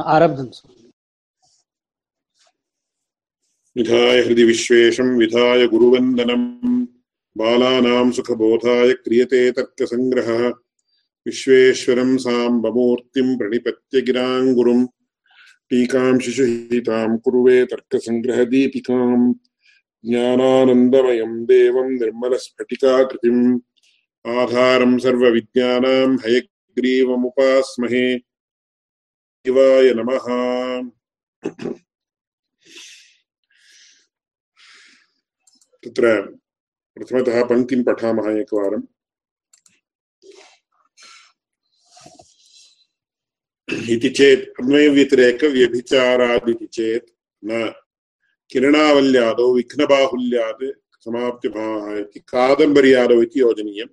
आरब्धं विधाय हृदि विश्वेशं, विधाय गुरुवन्दनं। बालानां सुखबोधाय क्रियते तर्कसङ्ग्रहः विश्वेश्वरं साम्बमूर्तिं प्रणिपत्य गिराङ्गुरुम् टीकां शिशुहितां कुरुवे तर्कसङ्ग्रहदीपिकाम् ज्ञानानन्दमयं देवं निर्मलस्फटिकाकृतिम्। आधारं सर्वविद्यानां हयग्रीवमुपास्महे। शिवाय नमः। तत्र प्रथमतः पङ्क्तिं पठामः एकवारम्। इति चेत् अन्वयव्यतिरेकव्यभिचारादिति चेत् न। किरणावल्यादौ विघ्नबाहुल्यात् समाप्तिभावः इति। कादम्बर्यादौ इति योजनीयम्।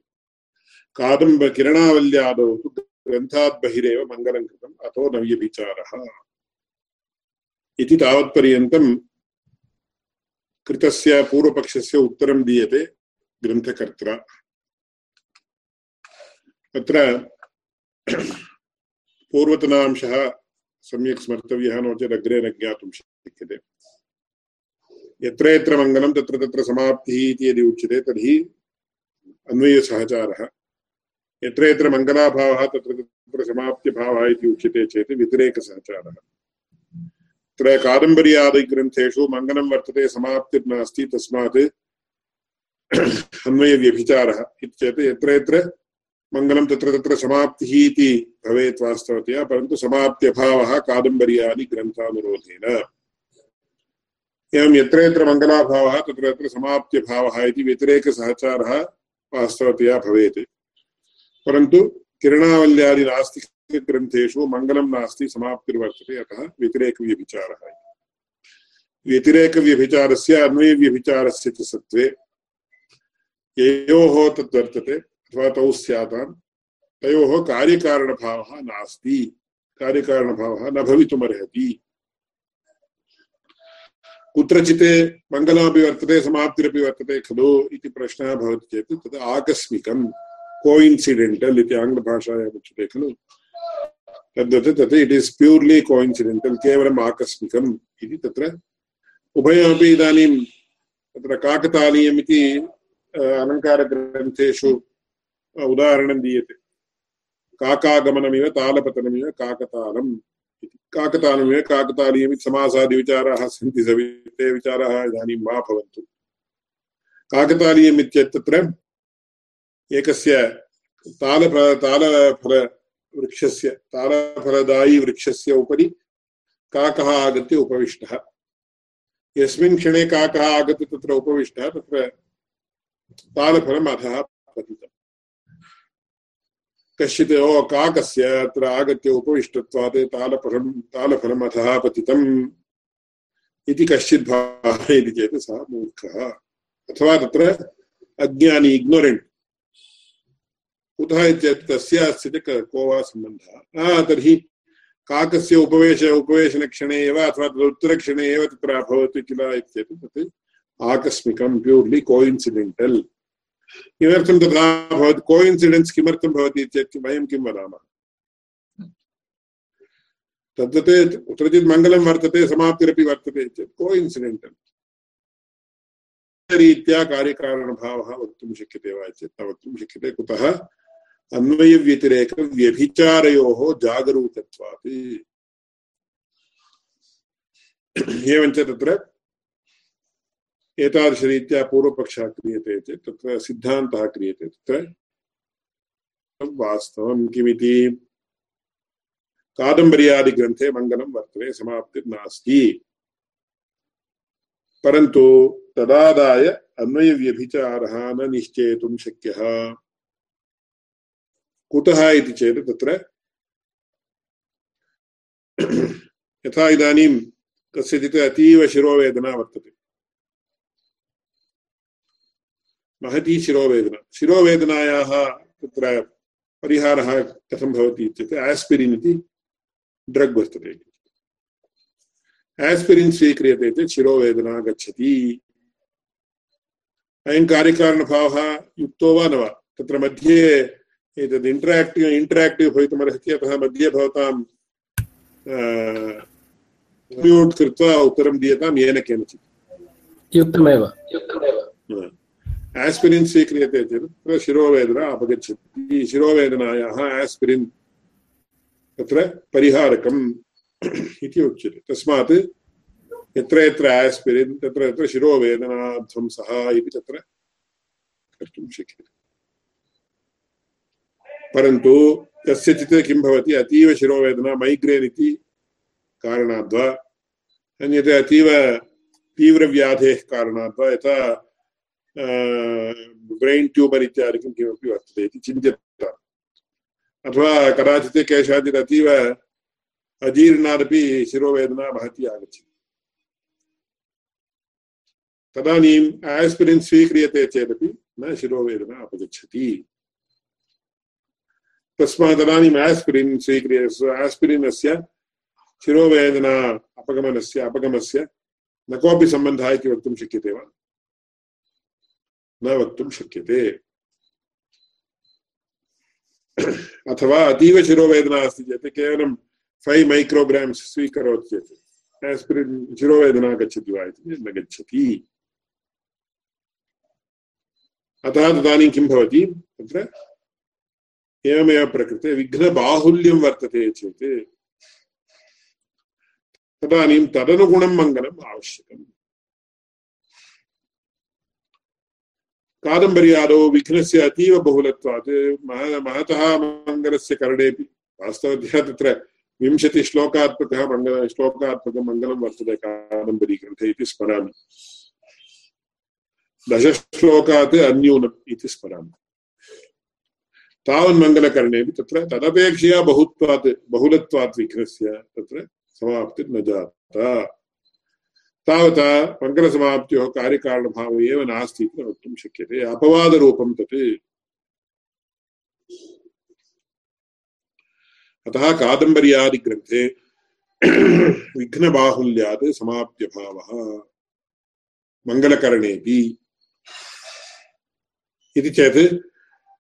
कादम्ब किरणावल्यादौ तु ग्रन्थात् बहिरेव मङ्गलं कृतम् अतो नव्यभिचारः इति तावत्पर्यन्तं कृतस्य पूर्वपक्षस्य उत्तरं दीयते ग्रन्थकर्त्रा। तत्र पूर्वतनांशः सम्यक् स्मर्तव्यः नो चेत् अग्रे न ज्ञातुं शक्यते। यत्र यत्र मङ्गलं तत्र तत्र समाप्तिः इति यदि उच्यते तर्हि अन्वयसहचारः। यत्र यत्र मङ्गलाभावः तत्र तत्र समाप्त्यभावः इति उच्यते चेत् व्यतिरेकसहचारः तत्र कादम्बर्यादिग्रन्थेषु मङ्गलं वर्तते समाप्तिर्नास्ति तस्मात् अन्वयव्यभिचारः इति चेत् यत्र यत्र मङ्गलं तत्र तत्र समाप्तिः इति भवेत् वास्तवतया, परन्तु समाप्त्यभावः कादम्बर्यादिग्रन्थानुरोधेन। एवं यत्र यत्र मङ्गलाभावः तत्र तत्र समाप्त्यभावः इति व्यतिरेकसहचारः वास्तवतया भवेत्। परन्तु किरणावल्यादि नास्तिकग्रन्थेषु मङ्गलं नास्ति, समाप्तिर्वर्तते, अतः व्यतिरेकव्यभिचारः व्यतिरेकव्यभिचारस्य, अन्वयव्यभिचारस्य च सत्त्वे ययोः तद्वर्तते, अथवा तौ स्याताम् तयोः कार्यकारणभावः नास्ति। कार्यकारणभावः न भवितुमर्हति। कुत्रचित् मङ्गलमपि वर्तते, समाप्तिरपि वर्तते खलु इति प्रश्नः भवति चेत् तद् आकस्मिकम्। कोइन्सिडेण्टल् इति आङ्ग्लभाषायाम् उच्यते खलु तद्वत् तत् इट् इस् प्यूर्लि कोइन्सिडेण्टल् केवलम् आकस्मिकम् इति तत्र उभयमपि इदानीं तत्र काकतालीयम् इति अलङ्कारग्रन्थेषु उदाहरणं दीयते। काकागमनमिव तालपतनमिव काकतालम् इति। काकतालमिव काकतालीयमिति समासादिविचाराः सन्ति ते विचाराः इदानीं मा भवन्तु। काकतालीयम् इत्यत्र एकस्य तालफ तालफलवृक्षस्य तालफलदायी वृक्षस्य उपरि काकः आगत्य उपविष्टः। यस्मिन् क्षणे काकः आगत्य तत्र उपविष्टः, तत्र तालफलम् अधः पतितम्। कश्चित्, ओ, काकस्य अत्र आगत्य उपविष्टत्वात् तालफलं तालफलम् अधः पतितम् इति कश्चित् भावयति चेत् सः मूर्खः। अथवा तत्र अज्ञानी, इग्नोरेण्ट्। कुतः इत्येतत् तस्य अस्ति को वा सम्बन्धः तर्हि काकस्य उपवेश उपवेशनक्षणे एव अथवा तदुत्तरक्षणे एव तत्र अभवत् किल इत्येतत् तत् आकस्मिकं प्यूर्लि कोइन्सिडेण्टल् किमर्थं तथा भवति कोइन्सिडेन्स् किमर्थं भवति चेत् वयं किं वदामः? तद्वत् कुत्रचित् मङ्गलं वर्तते, समाप्तिरपि वर्तते चेत् रीत्या कार्यकारणभावः वक्तुं शक्यते वा चेत् न वक्तुं शक्यते। कुतः? अन्वयव्यतिरेकव्यभिचारयोः जागरूकत्वात्। एवञ्च तत्र एतादृशरीत्या पूर्वपक्षः क्रियते चेत्, तत्र सिद्धान्तः क्रियते तत्र। वास्तवं किमिति? कादम्बर्यादिग्रन्थे मङ्गलं वर्तते समाप्तिर्नास्ति परन्तु तदादाय अन्वयव्यभिचारः न निश्चेतुं शक्यः। कुतः इति चेत् तत्र यथा इदानीं कस्यचित् अतीव शिरोवेदना वर्तते। महती शिरोवेदना। शिरोवेदनायाः तत्र परिहारः कथं भवति इत्युक्ते आस्पिरिन् इति ड्रग् वर्तते। आस्पिरिन् स्वीक्रियते चेत् शिरोवेदना गच्छति। अयं कार्यकारणभावः युक्तो वा न वा? तत्र मध्ये एतद् इण्टराक्टिव् इण्टराक्टिव् भवितुमर्हति अतः मध्ये भवतां म्यूट् कृत्वा उत्तरं दीयतां येन केनचित्। युक्तमेव। आस्पिरिन् स्वीक्रियते चेत् शिरोवेदना अपगच्छति। शिरोवेदनायाः आस्पिरिन् तत्र परिहारकम् इति उच्यते। तस्मात् यत्र यत्र आस्पिरिन् तत्र तत्र शिरोवेदनाध्वंसः इति तत्र कर्तुं शक्यते। परन्तु कस्यचित् किं भवति? अतीव शिरोवेदना मैग्रेन् इति कारणात् वा अन्यत् अतीव तीव्रव्याधेः कारणात् वा यथा ब्रैन् ट्यूमर् इत्यादिकं किमपि वर्तते इति चिन्त्यता अथवा कदाचित् केषाञ्चित् अतीव अजीर्णादपि शिरोवेदना महती आगच्छति। तदानीम् आस्पिरिन् स्वीक्रियते चेदपि न शिरोवेदना अपगच्छति। तस्मात् तदानीम् आस्पिरिन् स्वीक्रिय आस्पिरिन् अस्य शिरोवेदना अपगमनस्य अपगमस्य न कोऽपि सम्बन्धः इति वक्तुं शक्यते वा? न वक्तुं शक्यते। अथवा अतीव शिरोवेदना अस्ति चेत् केवलं फैव् मैक्रोग्राम्स् स्वीकरोति चेत् आस्पिरिन् शिरोवेदना गच्छति वा इति न गच्छति। अतः तदानीं किं भवति? तत्र एवमेव प्रकृते विघ्नबाहुल्यं वर्तते चेत् तदानीं तदनुगुणं मङ्गलम् आवश्यकम् कादम्बर्यादौ विघ्नस्य अतीव बहुलत्वात् मह महतः मङ्गलस्य करणेपि वास्तवतया तत्र विंशतिश्लोकात्मकः मङ्गल श्लोकात्मकं मङ्गलं वर्तते कादम्बरीग्रन्थे इति स्मरामि दशश्लोकात् अन्यूनम् इति स्मरामि तावन्मङ्गलकरणेपि तत्र तदपेक्षया बहुत्वात् बहुलत्वात् विघ्नस्य तत्र समाप्तिर्न जाता। तावता मङ्गलसमाप्त्योः कार्यकारणभावः एव नास्ति इति वक्तुं शक्यते। अपवादरूपं तत्। अतः कादम्बर्यादिग्रन्थे विघ्नबाहुल्यात् समाप्त्यभावः मङ्गलकरणेऽपि इति चेत्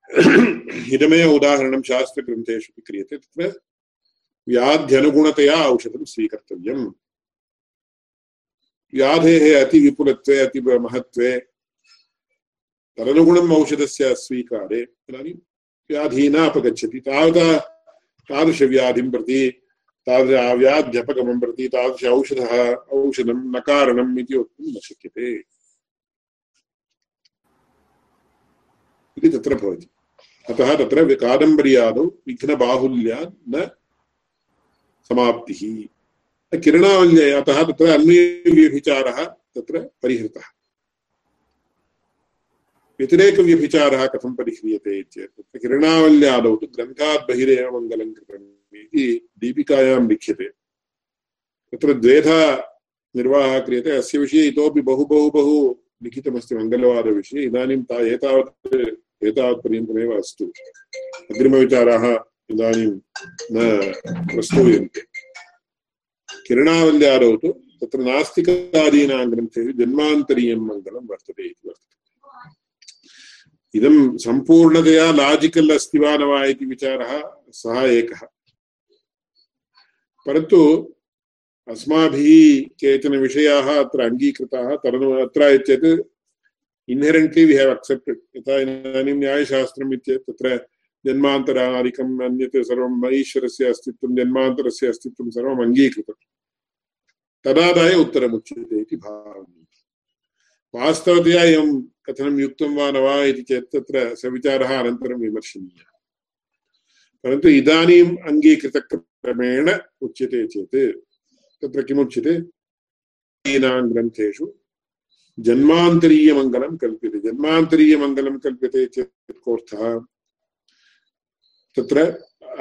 इदमेव उदाहरणं शास्त्रग्रन्थेषु क्रियते तत्र व्याध्यनुगुणतया औषधं स्वीकर्तव्यम्। व्याधेः अतिविपुलत्वे, अतिमहत्त्वे, तदनुगुणम् औषधस्य स्वीकारे तदानीं व्याधिः न अपगच्छति तावता, तादृशव्याधिं प्रति, तादृश व्याध्यपगमं प्रति तादृश औषधः, औषधं न कारणम् इति वक्तुं न शक्यते। इति तत्र भवति। अतः तत्र कादम्बर्यादौ विघ्नबाहुल्यात् न समाप्तिः। किरणावल्य अतः तत्र अन्वयव्यभिचारः तत्र परिहृतः। व्यतिरेकव्यभिचारः कथं परिह्रियते चेत् तत्र किरणावल्यादौ तु ग्रन्थात् बहिरेव मङ्गलं कृतम् इति दीपिकायां लिख्यते। तत्र द्वेधा निर्वाहः क्रियते। अस्य विषये इतोपि बहु बहु बहु लिखितमस्ति मङ्गलवादविषये। इदानीं ता एतावत् एतावत्पर्यन्तमेव अस्तु अग्रिमविचाराः इदानीं न प्रस्तूयन्ते। किरणावल्यादौ तु तत्र नास्तिकादीनां ग्रन्थेषु जन्मान्तरीयं मङ्गलं वर्तते इति वर्तते। इदं सम्पूर्णतया लाजिकल् अस्ति वा न वा इति विचारः सः एकः। परन्तु अस्माभिः केचन विषयाः अत्र अङ्गीकृताः, तदनु अत्र चेत् इन्हेरेण्ट्लि वि हेव् अक्सेप्टेड् यथा इदानीं न्यायशास्त्रम् इत्येतत् तत्र जन्मान्तरादिकम् अन्यत् सर्वम् ईश्वरस्य अस्तित्वं जन्मान्तरस्य अस्तित्वं सर्वम् अङ्गीकृतम् तदादाय उत्तरमुच्यते इति भावनीयम् वास्तवतया एवं कथनं युक्तं वा न वा इति चेत् तत्र सविचारः अनन्तरं विमर्शनीयः परन्तु इदानीम् अङ्गीकृतक्रमेण उच्यते चेत् तत्र किमुच्यते ग्रन्थेषु जन्मान्तरीयमङ्गलं कल्प्यते जन्मान्तरीयमङ्गलं कल्प्यते चेत् कोऽर्थः तत्र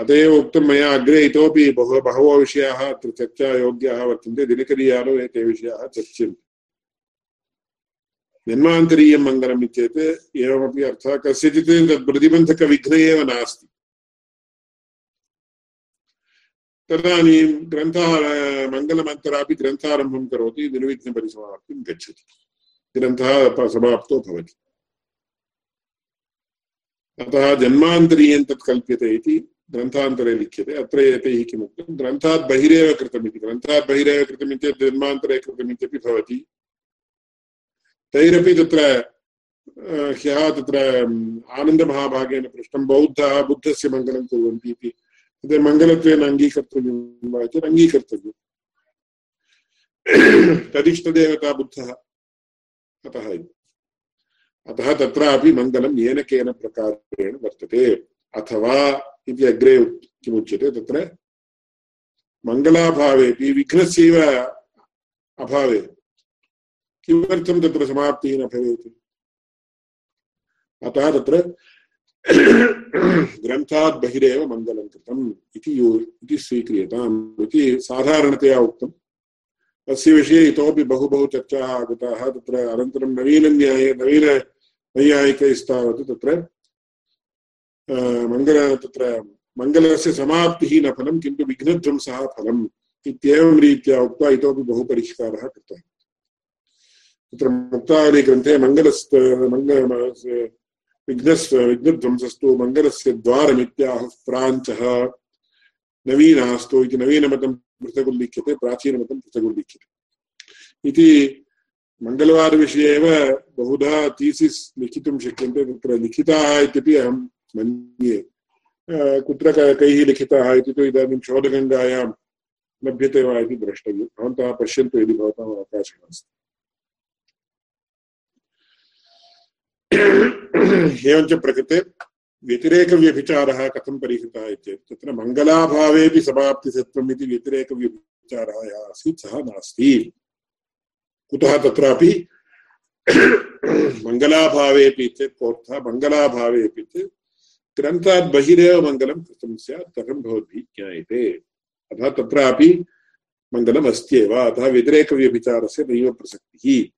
अत एव उक्तं मया अग्रे इतोपि बहु बहवो विषयाः अत्र चर्चायोग्याः वर्तन्ते दिनकरीयालो एते विषयाः चर्च्यन्ते जन्मान्तरीयं मङ्गलम् इत्येत् एवमपि अर्थः कस्यचित् तद् प्रतिबन्धकविघ्न एव नास्ति तदानीं ग्रन्थः मङ्गलमन्तरापि ग्रन्थारम्भं करोति निर्विघ्नपरिसमाप्तिं गच्छति ग्रन्थः समाप्तो भवति अतः जन्मान्तरीयं तत् कल्प्यते इति ग्रन्थान्तरे लिख्यते अत्र एतैः किमुक्तं ग्रन्थात् बहिरेव कृतमिति ग्रन्थात् बहिरेव कृतमित्येतत् जन्मान्तरे कृतमित्यपि भवति तैरपि तत्र ह्यः तत्र आनन्दमहाभागेन पृष्टं बौद्धाः बुद्धस्य मङ्गलं कुर्वन्ति इति तद् मङ्गलत्वेन अङ्गीकर्तव्यं वा इति अङ्गीकर्तव्यम् तदिष्टदेवता बुद्धः अतः अतः तत्रापि मङ्गलं येन केन प्रकारेण वर्तते। अथवा इति अग्रे किमुच्यते तत्र? मङ्गलाभावेपि विघ्नस्यैव अभावे। किमर्थं तत्र समाप्तिः न भवेत्? अतः तत्र ग्रन्थात् बहिरेव मङ्गलं कृतम् इति यो, इति स्वीक्रियताम् इति साधारणतया उक्तम्। अस्य विषये इतोपि बहु बहु चर्चाः आगताः। तत्र अनन्तरं नवीनन्याये नवीननैयायिकैस्तावत् तत्र मङ्गल, तत्र मङ्गलस्य समाप्तिः न फलं किन्तु विघ्नध्वंसः फलम् इत्येवं रीत्या उक्त्वा इतोपि बहु परिष्कारः कृतः। तत्र मुक्तावलीग्रन्थे मङ्गलस्त मङ्गल विघ्नस्, विघ्नध्वंसस्तु, मङ्गलस्य द्वारमित्याहुः प्राञ्चः। नवीनास्तु इति नवीनमतं पृथगुल्लिख्यते, प्राचीनमतं पृथगुल्लिख्यते। इति मङ्गलवारविषये एव बहुधा थीसिस् लिखितुं शक्यन्ते, तत्र लिखिताः इत्यपि अहं मन्ये। कुत्र कैः लिखिताः इति तु इदानीं शोधगङ्गायां लभ्यते वा इति यदि प्रकृते व्यतिरेकव्यभिचारः कथं परिहृतः इत्येतत्? तत्र मङ्गलाभावेपि समाप्तिसत्त्वम् इति व्यतिरेकव्यभिचारः यः आसीत् सः नास्ति। कुतः तत्रापि मङ्गलाभावेपि चेत् कोऽर्थः मङ्गलाभावेपि चेत् ग्रन्थात् बहिरेव मङ्गलं कृतं स्यात् कथं भवद्भिः ज्ञायते अतः तत्रापि मङ्गलम् अस्त्येव अतः व्यतिरेकव्यभिचारस्य नैव प्रसक्तिः।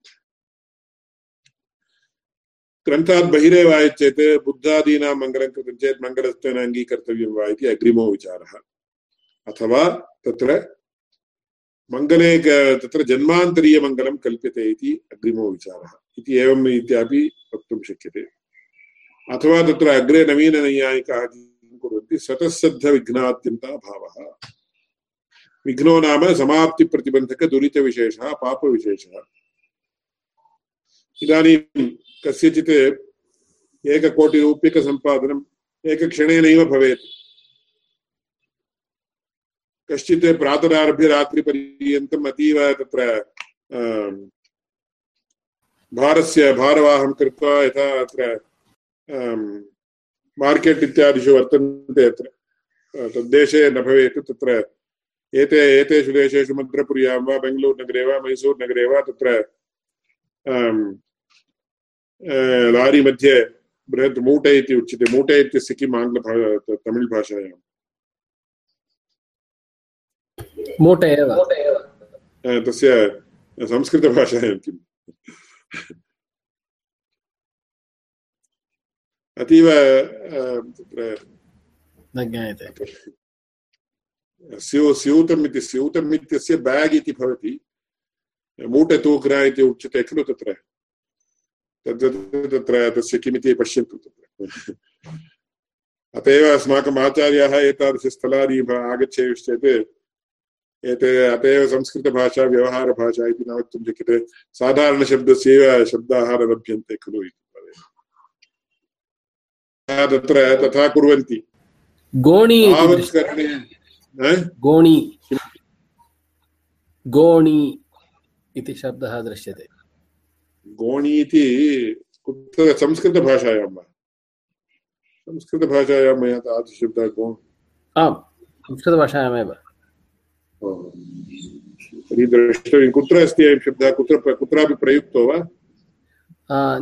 ग्रन्थात् बहिरेव चेत् बुद्धादीनां मङ्गलं कृतं चेत् मङ्गलत्वेन अङ्गीकर्तव्यं वा इति अग्रिमो विचारः। अथवा तत्र मङ्गले तत्र जन्मान्तरीयमङ्गलं कल्प्यते इति अग्रिमो विचारः। इति एवम् इत्यापि वक्तुं शक्यते। अथवा तत्र अग्रे नवीननैयायिकाः कुर्वन्ति स्वतःसिद्धविघ्नात्यन्ता भावः। विघ्नो नाम समाप्तिप्रतिबन्धकदुरितविशेषः, पापविशेषः। इदानीं कस्यचित् एककोटिरूप्यकसम्पादनम् एकक्षणेनैव भवेत्। कश्चित् प्रातरारभ्य रात्रिपर्यन्तम् अतीव तत्र भारस्य भारवाहं कृत्वा यथा अत्र मार्केट् इत्यादिषु वर्तन्ते अत्र। तद्देशे न भवेत्, तत्र एते, एतेषु देशेषु मद्रपुर्यां वा बेङ्गलूरुनगरे वा मैसूरुनगरे वा तत्र लारी मध्ये बृहत् मूटे इति उच्यते मूटे इत्यस्य किम् आङ्ग्ल तमिळ् भाषायां मूटे एव तस्य संस्कृतभाषायां किम् अतीव तत्र न ज्ञायते स्यू स्यूतम् इति स्यूतम् इत्यस्य बेग् इति भवति मूटतूग्रा इति उच्यते खलु तत्र तद् तत्र तस्य किमिति पश्यन्तु तत्र अत एव अस्माकम् आचार्याः एतादृशस्थलानि आगच्छेयुश्चेत् एते अत एव संस्कृतभाषा व्यवहारभाषा इति न वक्तुं शक्यते साधारणशब्दस्यैव शब्दाः न लभ्यन्ते खलु इति तत्र तथा कुर्वन्ति गोणी गोणी गोणी इति शब्दः दृश्यते गोणी इति कुत्र संस्कृतभाषायां वा? संस्कृतभाषायां मया तादृशशब्दः गो आम् संस्कृतभाषायामेव। तर्हि द्रष्टव्यं कुत्र अस्ति अयं शब्दः? कुत्र कुत्रापि प्रयुक्तो वा?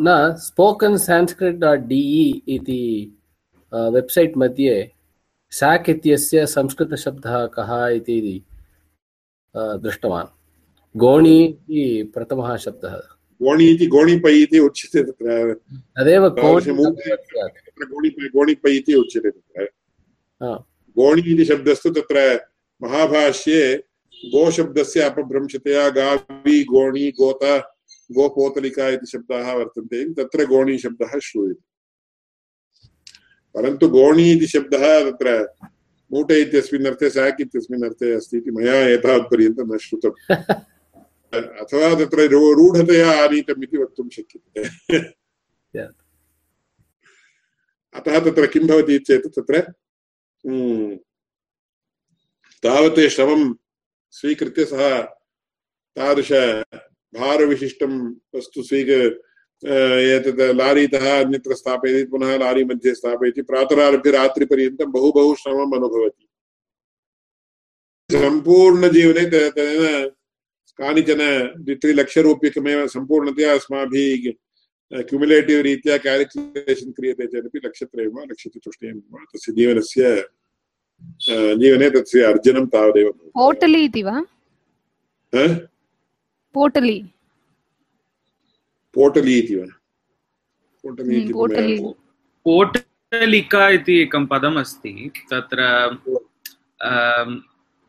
न स्पोकन् सान्स्क्रिट् डाट् डि इति वेब्सैट् मध्ये साक् इत्यस्य संस्कृतशब्दः कः इति दृष्टवान्। गोणी इति प्रथमः शब्दः। गोणि इति गोणिपै इति उच्यते तत्र तदेव गोणिपै इति उच्यते तत्र गोणि इति शब्दस्तु तत्र महाभाष्ये गोशब्दस्य अपभ्रंशतया गावी गोणी गोता गोपोतलिका इति शब्दाः वर्तन्ते तत्र गोणी शब्दः श्रूयते परन्तु गोणी इति शब्दः तत्र मूटे इत्यस्मिन् अर्थे साक् इत्यस्मिन् अर्थे अस्ति इति मया एतावत्पर्यन्तं न श्रुतम् अथवा तत्र रूढतया आनीतम् इति वक्तुं शक्यते। अतः तत्र किं भवति चेत् तत्र तावत् श्रमं स्वीकृत्य सः तादृश भारविशिष्टं वस्तु स्वीक एतत् लारीतः अन्यत्र स्थापयति पुनः लारी मध्ये स्थापयति प्रातरारभ्य रात्रिपर्यन्तं बहु बहु श्रमम् अनुभवति। सम्पूर्णजीवने तेन कानिचन द्वित्रिलक्षरूप्यकमेव सम्पूर्णतया अस्माभिः क्युमुलेटिव् रीत्या क्याल्कुलेशन् क्रियते चेदपि लक्षत्रयं वा लक्षचतुष्टयं वा तस्य जीवनस्य जीवने तस्य अर्जनं तावदेव पोटलि इति वा? पोटलि पोटलि इति वा? पोटलिका इति एकं पदम् अस्ति तत्र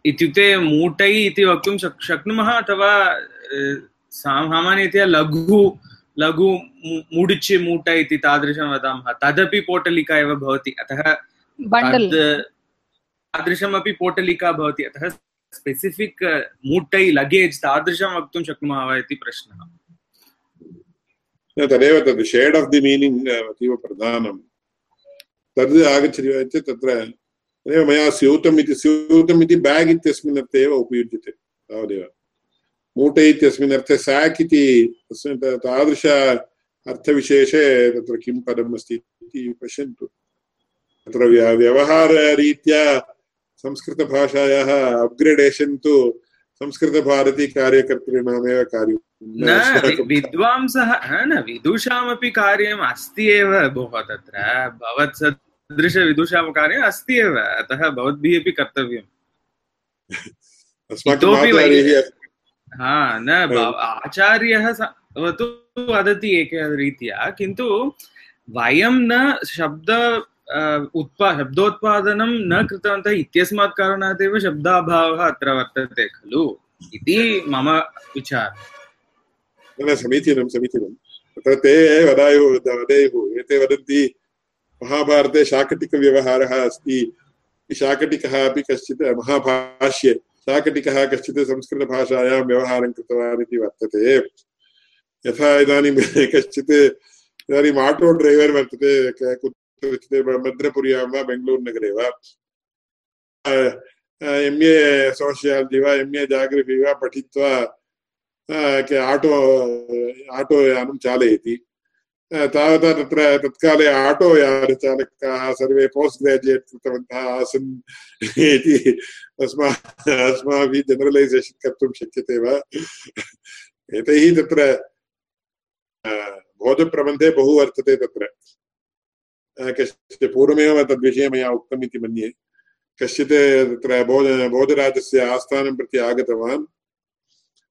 इत्युक्ते मूटै इति वक्तुं शक् शक्नुमः अथवा सामान्यतया लघु लघु मुडिचि मूट इति तादृशं वदामः। तदपि पोटलिका एव भवति। अतः तादृशमपि पोटलिका भवति। अतः स्पेसिफिक् मूटै लगेज् तादृशं वक्तुं शक्नुमः वा इति प्रश्नः। तदेव तद् शेड् आफ् दि मीनिङ्ग् अतीव प्रधानं। तद् आगच्छति वा चेत् तत्र तदेव मया स्यूतम् इति स्यूतम् इति बेग् इत्यस्मिन् अर्थे एव उपयुज्यते तावदेव मूटे इत्यस्मिन् अर्थे साक् इति तादृश अर्थविशेषे तत्र किं पदम् अस्ति इति पश्यन्तु तत्र व्यवहाररीत्या संस्कृतभाषायाः अप्ग्रेडेशन् तु संस्कृतभारती कार्यकर्तॄणामेव कार्यं न विद्वांसः न विदुषामपि कार्यम् अस्ति एव भोः तत्र भवत् सदृशविदुषां कार्यम् अस्ति एव अतः भवद्भिः अपि कर्तव्यम्। इतोपि हा न आचार्यः वदति एकरीत्या किन्तु वयं न शब्द उत्पा शब्दोत्पादनं न कृतवन्तः इत्यस्मात् कारणात् एव शब्दाभावः अत्र वर्तते खलु? इति मम विचारः। समीचीनं समीचीनं। तत्र ते वदायुः वदेयुः एते वदन्ति महाभारते शाकटिकव्यवहारः अस्ति। शाकटिकः अपि कश्चित् महाभाष्ये शाकटिकः कश्चित् संस्कृतभाषायां व्यवहारं कृतवान् इति वर्तते। यथा इदानीं कश्चित् इदानीम् आटो ड्रैवर् वर्तते कुत्रचित् मद्रपुर्यां वा बेङ्गलूरुनगरे वा? एम् ए सोशियालजि वा, एम् ए जाग्रफि वा, पठित्वा आटो आटो यानं चालयति। तावता तत्र तत्काले आटो यानचालकाः सर्वे पोस्ट् ग्राजुयेट् कृतवन्तः आसन् इति अस्मा अस्माभिः जनरलैसेशन् कर्तुं शक्यते वा एतैः तत्र भोजप्रबन्धे बहु वर्तते तत्र कश्चित् पूर्वमेव तद्विषये मया उक्तम् इति मन्ये कश्चित् तत्र भोज भोजराजस्य आस्थानं प्रति आगतवान्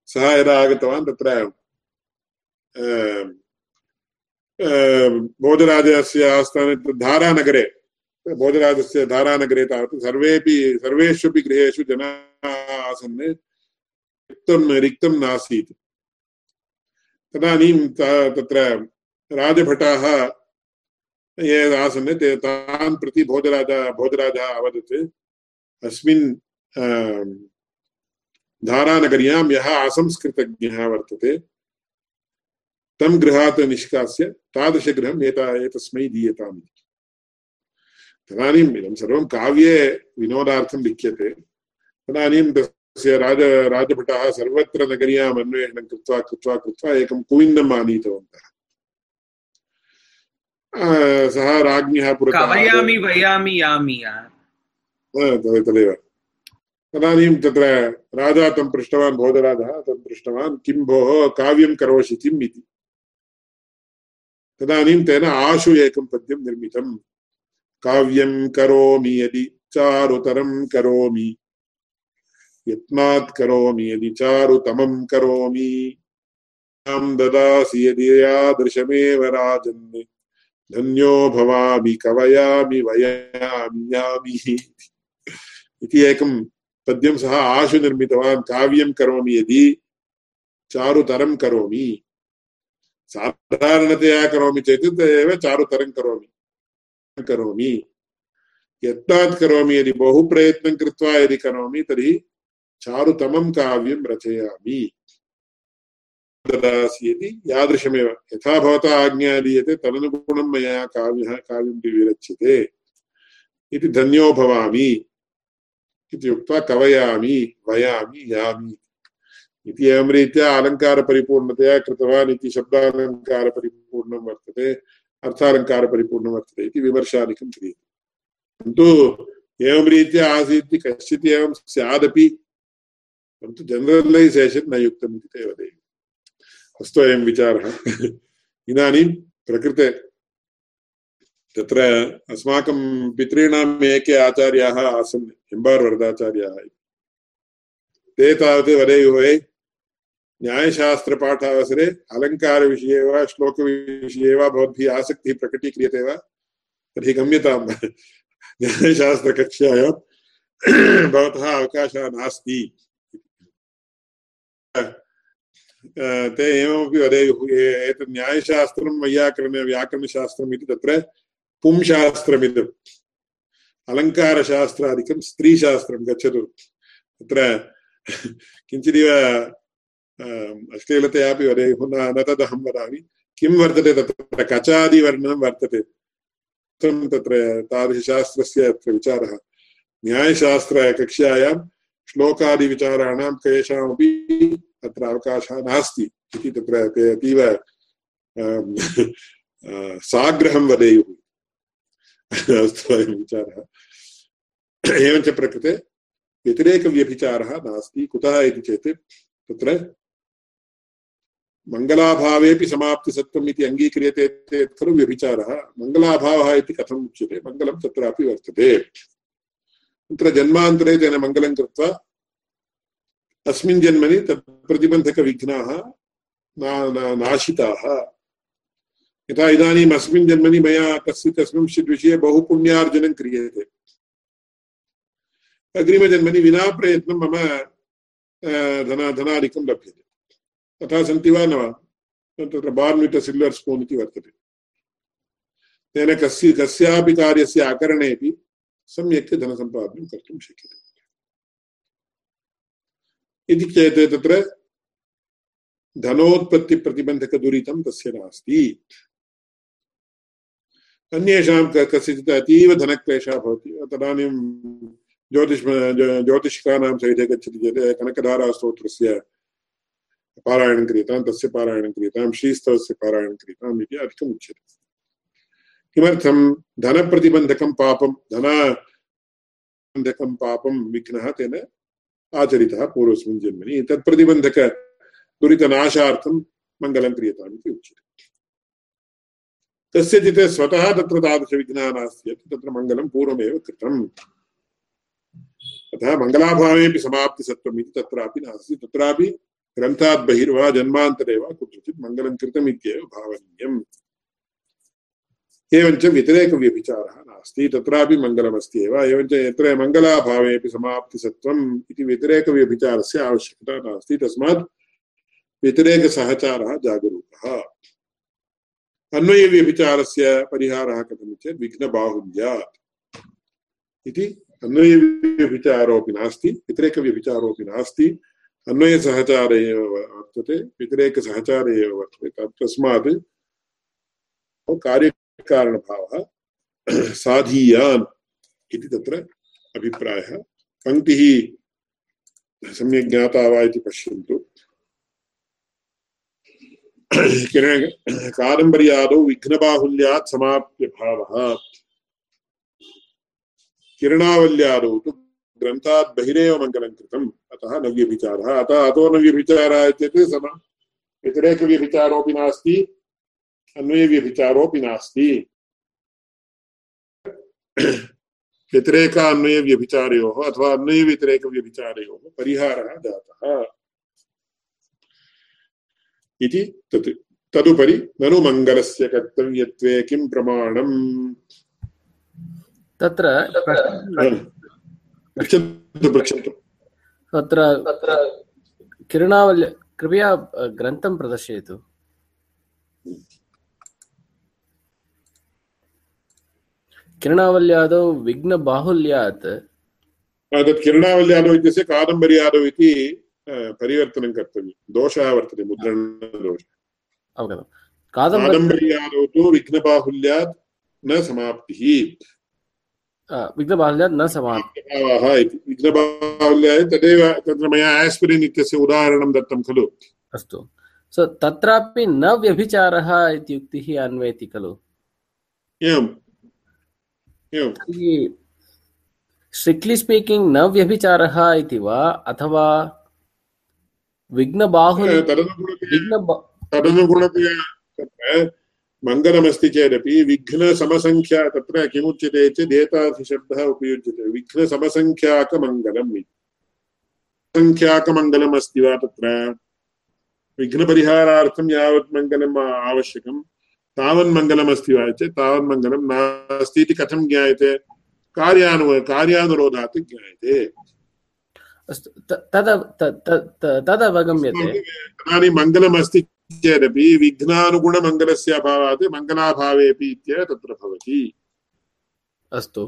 सः यदा आगतवान् तत्र भोजराजस्य आस्थाने धारानगरे, भोजराजस्य धारानगरे तावत् सर्वेपि सर्वेष्वपि गृहेषु जनाः आसन्, रिक्तं रिक्तं नासीत्। तदानीं तत्र राजभटाः ये आसन्, ते तान् प्रति भोजराज, भोजराजः अवदत्। अस्मिन् धारानगर्यां यः असंस्कृतज्ञः वर्तते तं गृहात् निष्कास्य तादृशगृहम् एता एतस्मै दीयताम् तदानीम् इदं सर्वं काव्ये विनोदार्थं लिख्यते। तदानीं तस्य राज राजभटाः सर्वत्र नगर्याम् अन्वेषणं कृत्वा कृत्वा कृत्वा एकं कुविन्दम् आनीतवन्तः। सः राज्ञः तदेव। तदानीं तत्र राजा तं पृष्टवान् भोजराजः तं पृष्टवान् किं भोः काव्यं करोषि किम् इति। तदानीं तेन आशु एकं पद्यं निर्मितं काव्यं करोमि यदि, चारुतरं करोमि। यत्नात् करोमि यदि, चारुतमं करोमि। ददासि यदि यादृशमेव राजन्। धन्यो भवामि, कवयामि, वयामि इति एकं पद्यं सः आशु निर्मितवान् काव्यं करोमि यदि, चारुतरं करोमि। साधारणतया करोमि चेत् तदेव चारुतरं करोमि। करोमि। यत्नात् करोमि यदि बहु प्रयत्नं कृत्वा यदि करोमि, तर्हि चारुतमं काव्यं रचयामि। ददासि इति यादृशमेव। यथा भवता आज्ञा दीयते, तदनुगुणं मया काव्यः, काव्यं विरच्यते इति धन्यो भवामि। इति उक्त्वा कवयामि, वयामि, यामि। इति एवं रीत्या अलङ्कारपरिपूर्णतया कृतवान् इति शब्दालङ्कारपरिपूर्णं वर्तते अर्थालङ्कारपरिपूर्णं वर्तते इति विमर्शादिकं क्रियते। किन्तु एवं रीत्या आसीत् कश्चित् एवं स्यादपि, परन्तु जनरलैसेशन् न युक्तम् इति ते वदेयुः अस्तु अयं विचारः। इदानीं प्रकृते तत्र अस्माकं पितॄणाम् एके आचार्याः आसन्, हिम्बार् वरदाचार्याः ते तावत् वदेयुः न्यायशास्त्रपाठावसरे अलङ्कारविषये वा श्लोकविषये वा आसक्तिः प्रकटीक्रियते वा? तर्हि गम्यतां न्यायशास्त्रकक्ष्यायां भवतः अवकाशः नास्ति। ते एवमपि वदेयुः एतत् न्यायशास्त्रं, वैयाकरण, व्याकरणशास्त्रम् इति तत्र पुंशास्त्रमिदम् अलङ्कारशास्त्रादिकं स्त्रीशास्त्रं गच्छतु। तत्र किञ्चिदिव अश्लीलतयापि वदेयुः न न तदहं वदामि किं वर्तते तत्र कचादिवर्णनं वर्तते तत्र तादृशशास्त्रस्य अत्र विचारः न्यायशास्त्रकक्ष्यायां श्लोकादिविचाराणां केषामपि तत्र अवकाशः नास्ति इति तत्र ते अतीव साग्रहं वदेयुः अस्तु अयं विचारः एवञ्च प्रकृते व्यतिरेकव्यभिचारः नास्ति कुतः इति चेत् तत्र मङ्गलाभावेपि समाप्तिसत्त्वम् इति अङ्गीक्रियते चेत् खलु व्यभिचारः। मङ्गलाभावः इति कथम् उच्यते? मङ्गलं तत्रापि वर्तते। तत्र जन्मान्तरे तेन मङ्गलं कृत्वा अस्मिन् जन्मनि तत्प्रतिबन्धकविघ्नाः नाशिताः। यथा इदानीम् अस्मिन् जन्मनि मया कस्मिंश्चित् विषये बहु पुण्यार्जनं क्रियते। अग्रिमजन्मनि विना प्रयत्नं मम धन, धनादिकं लभ्यते। तथा सन्ति वा न वा तत्र बार्न् वित् सिल्वर् स्पून् इति वर्तते तेन कस्य कस्यापि कार्यस्य अकरणेपि सम्यक् धनसम्पादनं कर्तुं शक्यते। इति चेत् तत्र धनोत्पत्तिप्रतिबन्धकदुरितं तस्य नास्ति। अन्येषां कस्यचित् अतीव भवति। तदानीं ज्योतिष ज्योतिषिकानां सहिते गच्छति चेत् कनकधारास्तोत्रस्य पारायणं क्रियतां तस्य पारायणं क्रियतां श्रीस्तवस्य पारायणं क्रियताम् इति अधिकम् उच्यते। किमर्थं धनप्रतिबन्धकं पापं धनबन्धकं पापं विघ्नः तेन आचरितः पूर्वस्मिन् जन्मनि। तत्प्रतिबन्धकदुरितनाशार्थं मङ्गलं क्रियताम् इति उच्यते। कस्यचित् स्वतः तत्र तादृशविघ्नः नास्ति चेत् तत्र मङ्गलं पूर्वमेव कृतम्। अतः मङ्गलाभावेपि समाप्तिसत्त्वम् इति तत्रापि नास्ति। तत्रापि ग्रन्थात् बहिर्वा जन्मान्तरे वा कुत्रचित् मङ्गलं कृतम् इत्येव भावनीयम् एवञ्च व्यतिरेकव्यभिचारः नास्ति, तत्रापि मङ्गलमस्ति एव। एवञ्च यत्र मङ्गलाभावेपि समाप्तिसत्त्वम् इति व्यतिरेकव्यभिचारस्य आवश्यकता नास्ति। तस्मात् व्यतिरेकसहचारः जागरूकः। अन्वयव्यभिचारस्य परिहारः कथम् चेत् विघ्नबाहुल्यात् इति। अन्वयव्यभिचारोऽपि नास्ति, व्यतिरेकव्यभिचारोऽपि नास्ति। अन्वयसहचार एव वर्तते व्यतिरेकसहचार एव वर्तते तस्मात् कार्य कारणभावः साधीयान् इति तत्र अभिप्रायः पङ्क्तिः सम्यक् ज्ञाता वा इति पश्यन्तु. कादम्बर्यादौ विघ्नबाहुल्यात् समाप्य भावः किरणावल्यादौ तु ग्रन्थात् बहिरेव मङ्गलं कृतम् अतः नव्यभिचारः अतः अतो नव्यभिचारः इत्युक्ते सम व्यतिरेकव्यभिचारोऽपि नास्ति अन्वयव्यभिचारोऽपि नास्ति। व्यतिरेकान्वयव्यभिचारयोः अथवा अन्वयव्यतिरेकव्यभिचारयोः परिहारः जातः। इति तत् तदुपरि ननु मङ्गलस्य कर्तव्यत्वे किं प्रमाणम्? तत्र पृच्छन्तु किरणावल्य कृपया ग्रन्थं प्रदर्शयतु। किरणावल्यादौ विघ्नबाहुल्यात् तत् किरणावल्यादौ इत्यस्य कादम्बर्यादौ इति परिवर्तनं कर्तव्यं। दोषः वर्तते मुद्रणदोषः अवगतं। कादम्बर्यादौ तु विघ्नबाहुल्यात् न समाप्तिः। विघ्नबाहुल्यात् न समाप्तिः इति विघ्नबाहुल्याय तदेव तत्र मया आस्पिरिन् इत्यस्य उदाहरणं दत्तं खलु अस्तु सो तत्रापि न व्यभिचारः इति अन्वयति खलु एवम् स्ट्रिक्ट्लि स्पीकिङ्ग् न व्यभिचारः इति वा अथवा विघ्नबाहुल्य तदनुगुणतया तत्र मङ्गलमस्ति चेदपि विघ्नसमसङ्ख्या तत्र किमुच्यते चेत् एतादृशब्दः उपयुज्यते। विघ्नसमसङ्ख्याकमङ्गलम् इति। सङ्ख्याकमङ्गलम् अस्ति वा तत्र? विघ्नपरिहारार्थं यावत् मङ्गलम् आवश्यकं। तावन् मङ्गलमस्ति वा चेत् तावन् मङ्गलं नास्ति इति कथं ज्ञायते? कार्यानु कार्यानुरोधात् ज्ञायते। अस्तु तदवगम्यते। इदानीं मङ्गलमस्ति चेदपि विघ्नानुगुणमङ्गलस्य अभावात् मङ्गलाभावेपि इत्येव तत्र भवति। अस्तु।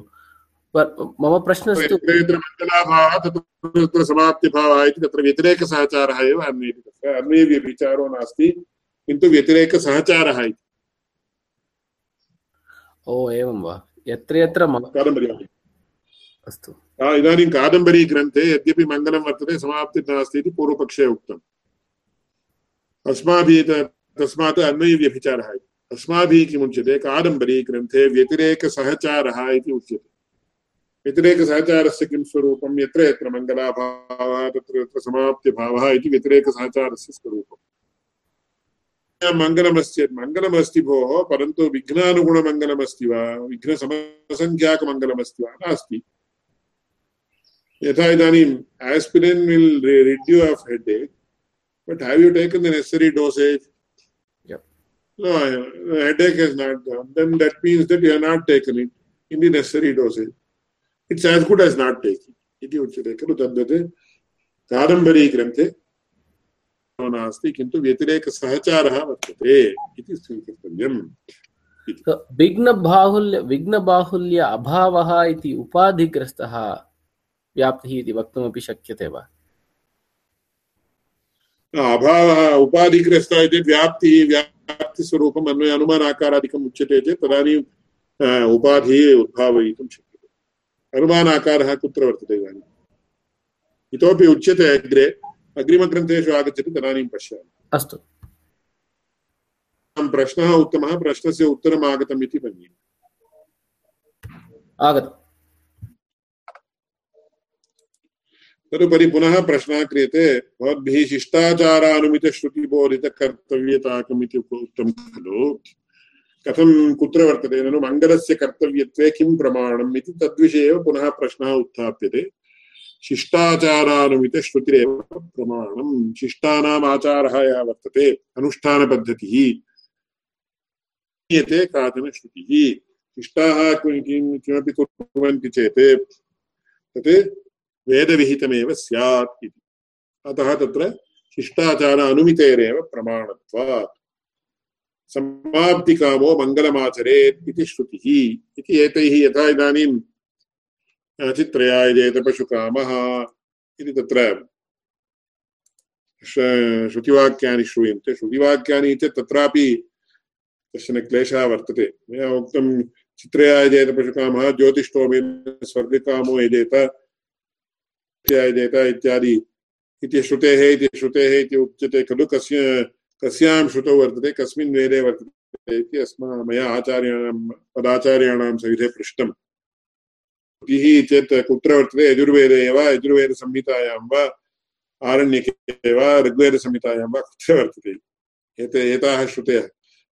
मम प्रश्नस्तु यत्र मङ्गलाभावः तत्र समाप्तिभावः इति तत्र व्यतिरेकसहचारः एव अन्वेति तत्र अन्वे विचारो नास्ति किन्तु व्यतिरेकसहचारः इति। ओ एवं वा। यत्र यत्र अस्तु। इदानीं कादम्बरीग्रन्थे यद्यपि मङ्गलं वर्तते समाप्तिर्नास्ति इति पूर्वपक्षे उक्तम्। अस्माभिः तस्मात् अन्वयव्यभिचारः इति। अस्माभिः किमुच्यते कादम्बरीग्रन्थे व्यतिरेकसहचारः इति उच्यते। व्यतिरेकसहचारस्य किं स्वरूपं? यत्र यत्र मङ्गलाभावः, तत्र तत्र समाप्तिभावः इति व्यतिरेकसहचारस्य स्वरूपम्। मङ्गलमस्ति मङ्गलमस्ति भोः, परन्तु विघ्नानुगुणमङ्गलमस्ति वा? विघ्नसमसङ्ख्याकमङ्गलमस्ति वा? नास्ति। यथा इदानीम् aspirin will rid you of headache but have you taken the necessary dosage yep no headache has not gone then that means that you have not taken it in the necessary dosage it's as good as not taking इति उच्यते खलु तद्वत् कादम्बरीग्रन्थे नास्ति किन्तु व्यतिरेकसहचारः वर्तते इति स्वीकर्तव्यम् विघ्नबाहुल्य विघ्नबाहुल्य अभावः इति उपाधिग्रस्तः व्याप्तिः इति वक्तुमपि शक्यते वा अभावः उपाधिग्रस्तः इति व्याप्तिः व्याप्तिस्वरूपम् अन्वय अनुमानाकारादिकम् उच्यते चेत् तदानीम् उपाधिः उद्भावयितुं शक्यते अनुमानाकारः कुत्र वर्तते इदानीम् इतोपि उच्यते अग्रे अग्रिमग्रन्थेषु आगच्छति तदानीं पश्यामि अस्तु। प्रश्नः उत्तमः प्रश्नस्य उत्तरम् आगतम् इति मन्ये। आगतम्। तदुपरि पुनः प्रश्नः क्रियते भवद्भिः शिष्टाचारानुमितश्रुतिबोधितकर्तव्यताकम् इति उक्तं खलु। कथं, कुत्र वर्तते? ननु मङ्गलस्य कर्तव्यत्वे किं प्रमाणम् इति तद्विषये एव पुनः प्रश्नः उत्थाप्यते। शिष्टाचारानुमितश्रुतिरेव प्रमाणम्। शिष्टानाम् आचारः यः वर्तते? अनुष्ठानपद्धतिः। नीयते काचन श्रुतिः। शिष्टाः किमपि कुर्वन्ति चेत्, तत् वेदविहितमेव स्यात् इति। अतः तत्र शिष्टाचार अनुमितेरेव प्रमाणत्वात्। समाप्तिकामो मङ्गलमाचरेत् इति श्रुतिः। इति एतैः यथा इदानीं चित्रयायजेत पशुकामः इति तत्र श्रुतिवाक्यानि श्रूयन्ते। श्रुतिवाक्यानि चेत् तत्रापि कश्चन क्लेशः वर्तते। मया उक्तं चित्रयायजेत पशुकामः ज्योतिष्ठोमेन स्वर्गकामो यजेत इत्यादि इत्यादि। इति श्रुतेः इति श्रुतेः इति उच्यते खलु कस्य, कस्यां श्रुतौ वर्तते, कस्मिन् वेदे वर्तते इति अस्मा मया आचार्याणां, पदाचार्याणां सविधे पृष्टम्। श्रुतिः चेत् कुत्र वर्तते? यजुर्वेदे वा, यजुर्वेदसंहितायां वा, आरण्यके वा, ऋग्वेदसंहितायां वा, कुत्र वर्तते? एते, एताः श्रुतयः।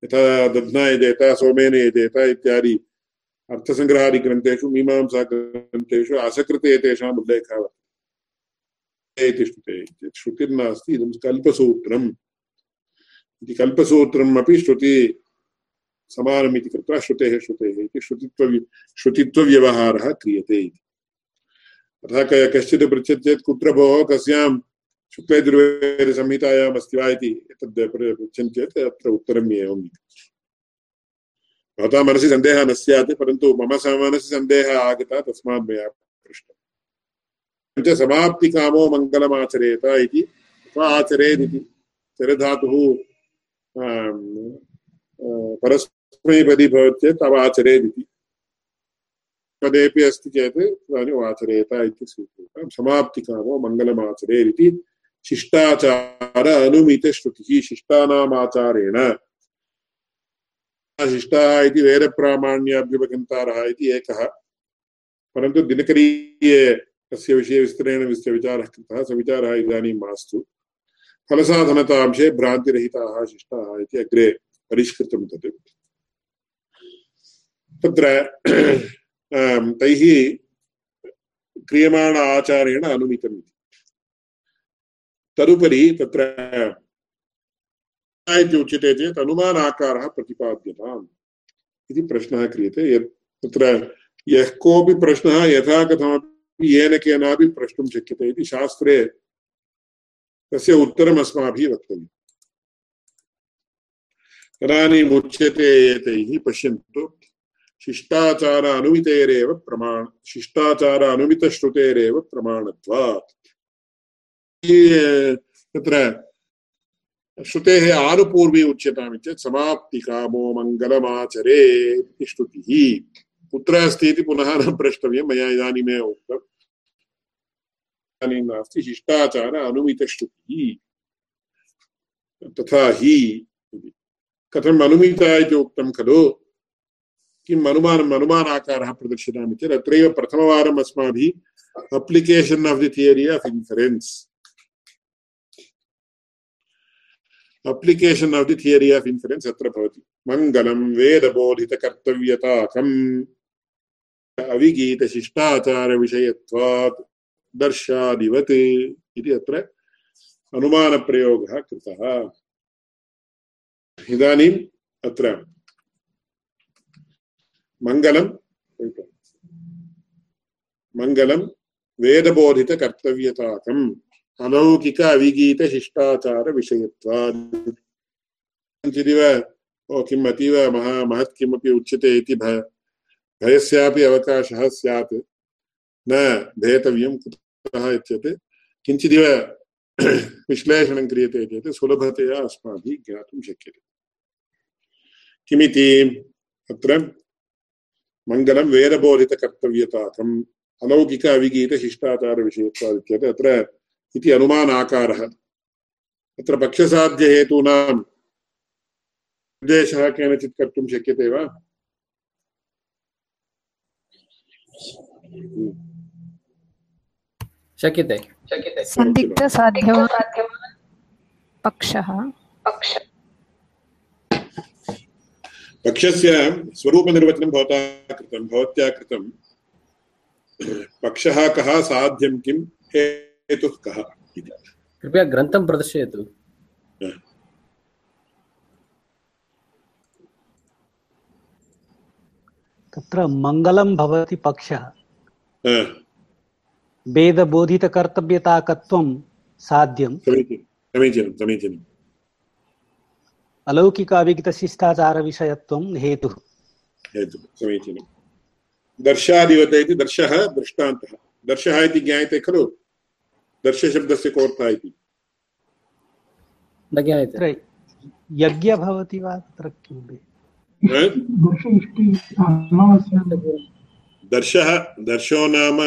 यथा दध्ना यजेत सोमेन यजेत इत्यादि। अर्थसङ्ग्रहादिग्रन्थेषु, मीमांसाग्रन्थेषु असकृते एतेषाम् उल्लेखः वर्तते। श्रुतिर्नास्ति इदं कल्पसूत्रम्। इति श्रुति समानम् इति कृत्वा श्रुतेः श्रुतेः इति श्रुतित्व श्रुतित्वव्यवहारः क्रियते इति। अतः कश्चित् पृच्छति चेत्, कुत्र भोः कस्यां शुक्लयजुर्वेदसंहितायाम् अस्ति वा इति चेत् अत्र उत्तरम् एवम् भवतां मनसि सन्देहः न स्यात्, परन्तु मम मनसि सन्देहः आगतः, तस्मात् मया पृष्टम्। समाप्तिकामो मङ्गलमाचरेत इति अथवा आचरेदिति चरधातुः परस्मैपदी भवति चेत् तव आचरेदिति। पदेपि अस्ति चेत् तदानीम् आचरेत इति स्वीकृतं समाप्तिकामो मङ्गलमाचरेदिति शिष्टाचार अनुमितश्रुतिः शिष्टानामाचारेण। शिष्टाः इति वेदप्रामाण्याभ्युपगन्तारः इति एकः। परन्तु दिनकरीये तस्य विषये विस्तरेण विचारः कृतः स विचारः इदानीं मास्तु। फलसाधनतांशे भ्रान्तिरहिताः शिष्टाः इति अग्रे परिष्कृतं तत्। तत्र तैः क्रियमाण आचारेण अनुमितम् इति। तदुपरि तत्र इति उच्यते चेत् अनुमानाकारः प्रतिपाद्यताम् इति प्रश्नः क्रियते। यत् तत्र यः कोऽपि प्रश्नः यथा कथमपि येन केनापि प्रष्टुं शक्यते इति शास्त्रे तस्य उत्तरम् अस्माभिः वक्तव्यम्। तदानीम् उच्यते एतैः पश्यन्तु, शिष्टाचार अनुमितेरेव प्रमाण शिष्टाचार अनुमितश्रुतेरेव प्रमाणत्वात् तत्र श्रुतेः आनुपूर्वी उच्यताम् चेत् समाप्तिकामो मङ्गलमाचरे इति श्रुतिः कुत्र अस्ति इति पुनः न प्रष्टव्यं, मया इदानीमेव उक्तम्। इदानीं नास्ति, शिष्टाचार अनुमितश्रुतिः। तथा हि कथम् अनुमिता इति उक्तं खलु? किम् अनुमानम् अनुमानाकारः प्रदर्शितामि चेत् अत्रैव प्रथमवारम् अस्माभिः application of the theory of inference application of the theory of inference अत्र भवति। मङ्गलं वेदबोधितकर्तव्यताकम्। अविगीतशिष्टाचारविषयत्वात् दर्शादिवत् इति अत्र अनुमानप्रयोगः कृतः इदानीम् अत्र मङ्गलं मङ्गलं वेदबोधितकर्तव्यताकम् अलौकिक अविगीत शिष्टाचार विषयत्वात् किञ्चिदिव ओ किम् अतीव महा महत् किमपि उच्यते इति भ भयस्यापि अवकाशः स्यात्। न भेतव्यं कुतः इत्यत् किञ्चिदिव विश्लेषणं क्रियते चेत् सुलभतया अस्माभिः ज्ञातुं शक्यते। किमिति? अत्र मङ्गलं वेदबोधितकर्तव्यताकम् अलौकिक अविगीतशिष्टाचारविषयत्वादित्यत् अत्र इति अनुमानाकारः। तत्र पक्षसाध्यहेतूनां निर्देशः केनचित् कर्तुं शक्यते वा? शक्यते। सन्दिग्धसाध्यवान् पक्षः। पक्षस्य स्वरूपनिर्वचनं भवता कृतं भवत्या कृतं। पक्षः कः साध्यं किं हेतुः कः इति। कृपया ग्रन्थं प्रदर्शयतु। तत्र मङ्गलं भवति पक्षः। वेदबोधितकर्तव्यताकत्वं साध्यं समीचीनं समीचीनम् अलौकिकाविगितशिष्टाचारविषयत्वं हेतुः। हेतुः समीचीनं। दर्शादिवत इति दर्शः दृष्टान्तः। दर्शः इति ज्ञायते खलु? दर्शशब्दस्य कोऽर्थः इति। न ज्ञायते। यज्ञ भवति वा? तत्र किमपि? दर्शः दर्शो नाम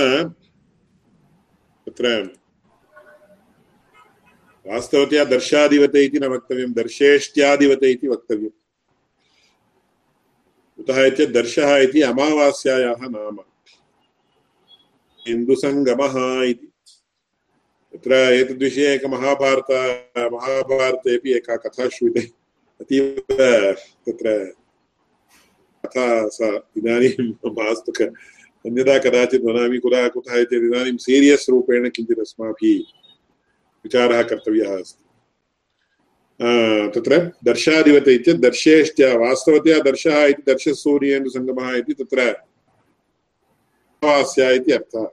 तत्र वास्तवतया दर्शादिवते इति न वक्तव्यं दर्शेष्ट्यादिवते इति वक्तव्यम् कुतः चेत् दर्शः इति अमावास्यायाः नाम इन्दुसङ्गमः इति तत्र एतद्विषये एकमहाभारत महाभारतेपि एका कथा श्रूयते अतीव तत्र कथा सा इदानीं मास्तु अन्यदा कदाचित् वदामि, कुतः कुतः चेत् इदानीं सीरियस् रूपेण किञ्चित् अस्माभिः विचारः कर्तव्यः अस्ति। तत्र दर्शादिवत इत्येतत् वास्तवतया दर्शः इति दर्शसूर्येन्दुसङ्गमः इति तत्र इति अर्थः।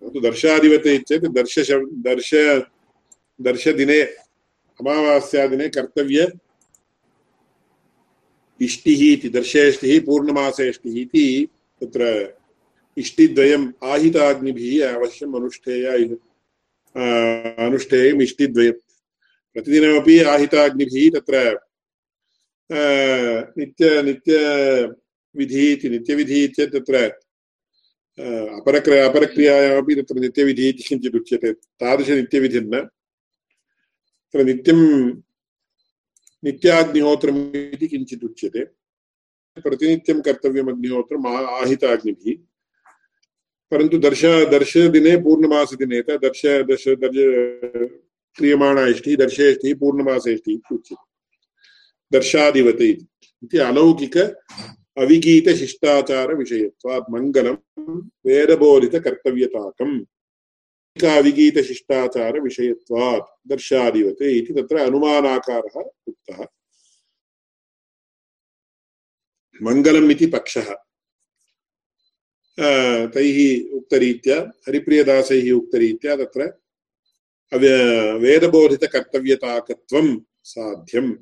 परन्तु दर्श दर्श, दर्शदिने, अमावास्यादिने कर्तव्य इष्टिः इति दर्शेष्टिः पूर्णमासेष्टिः इति तत्र इष्टिद्वयम् आहिताग्निभिः अवश्यम् अनुष्ठेय अनुष्ठेयम् इष्टिद्वयम्। प्रतिदिनमपि आहिताग्निभिः तत्र नित्य नित्यविधिः इति तत्र अपरक्र, अपरक्रियायामपि तत्र नित्यविधिः इति किञ्चित् उच्यते तादृशनित्यविधिर्न। तत्र नित्यं नित्याग्निहोत्रम् इति किञ्चित् उच्यते। प्रतिनित्यं कर्तव्यम् अग्निहोत्रम् आहिताग्निभिः। परन्तु दर्श दर्शदिने पूर्णमासदिने दर्श दर्श दर्श क्रियमाणा इष्टिः दर्शेष्टिः पूर्णमासेष्टिः इति उच्यते। दर्शादिवत् इति अलौकिक अविगीतशिष्टाचारविषयत्वात् मङ्गलं वेदबोधितकर्तव्यताकम्। अविगीतशिष्टाचारविषयत्वात् दर्शादिवत् इति तत्र अनुमानाकारः उक्तः। मङ्गलम् इति पक्षः। तैः उक्तरीत्या, हरिप्रियदासैः उक्तरीत्या तत्र वेदबोधितकर्तव्यताकत्वं साध्यम्।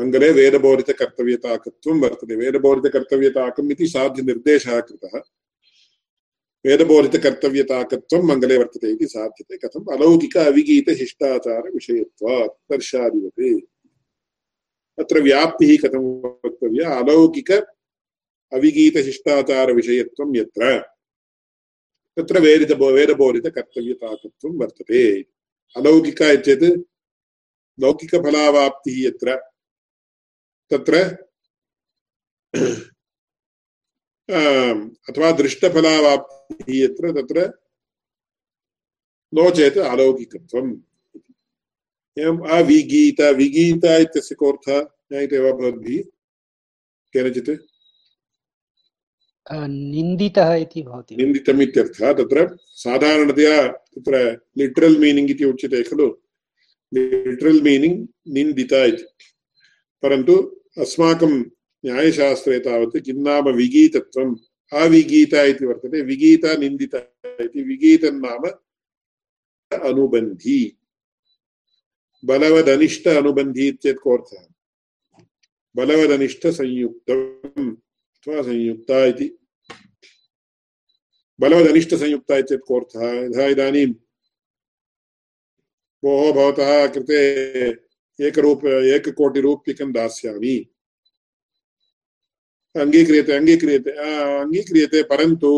मङ्गले वेदबोधितकर्तव्यताकत्वं वर्तते। वेदबोधितकर्तव्यताकम् इति साध्यनिर्देशः कृतः। वेदबोधितकर्तव्यताकत्वं मङ्गले वर्तते इति साध्यते। कथम्? अलौकिक अविगीतशिष्टाचारविषयत्वात् दर्शादिवते। अत्र व्याप्तिः कथं वक्तव्या? अलौकिक अविगीतशिष्टाचारविषयत्वं यत्र? तत्र वेदित वेदबोधितकर्तव्यताकत्वं वर्तते। अलौकिक चेत् लौकिकफलावाप्तिः यत्र? तत्र अथवा दृष्टफलावाप्तिः यत्र तत्र नो चेत् अलौकिकत्वम् एवम् अविगीत विगीत इत्यस्य कोऽर्थः ज्ञायते वा भवद्भिः केनचित् निन्दितः इति भवति निन्दितम् इत्यर्थः तत्र साधारणतया तत्र लिटरल् मीनिङ्ग् इति उच्यते खलु लिटरल् मीनिङ्ग् निन्दित इति परन्तु अस्माकं न्यायशास्त्रे तावत् किं नाम विगीतत्वम् अविगीत इति वर्तते। विगीत निन्दित इति। विगीतं नाम अनुबन्धी। बलवदनिष्ठ अनुबन्धी इत्येतत् कोऽर्थः बलवदनिष्ठसंयुक्तम् अथवा संयुक्ता इति। बलवदनिष्ठसंयुक्ता इत्येतत् कोऽर्थः यथा इदानीं भोः भवतः कृते एकरूप एककोटिरूप्यकं दास्यामि। अङ्गीक्रियते अङ्गीक्रियते अङ्गीक्रियते परन्तु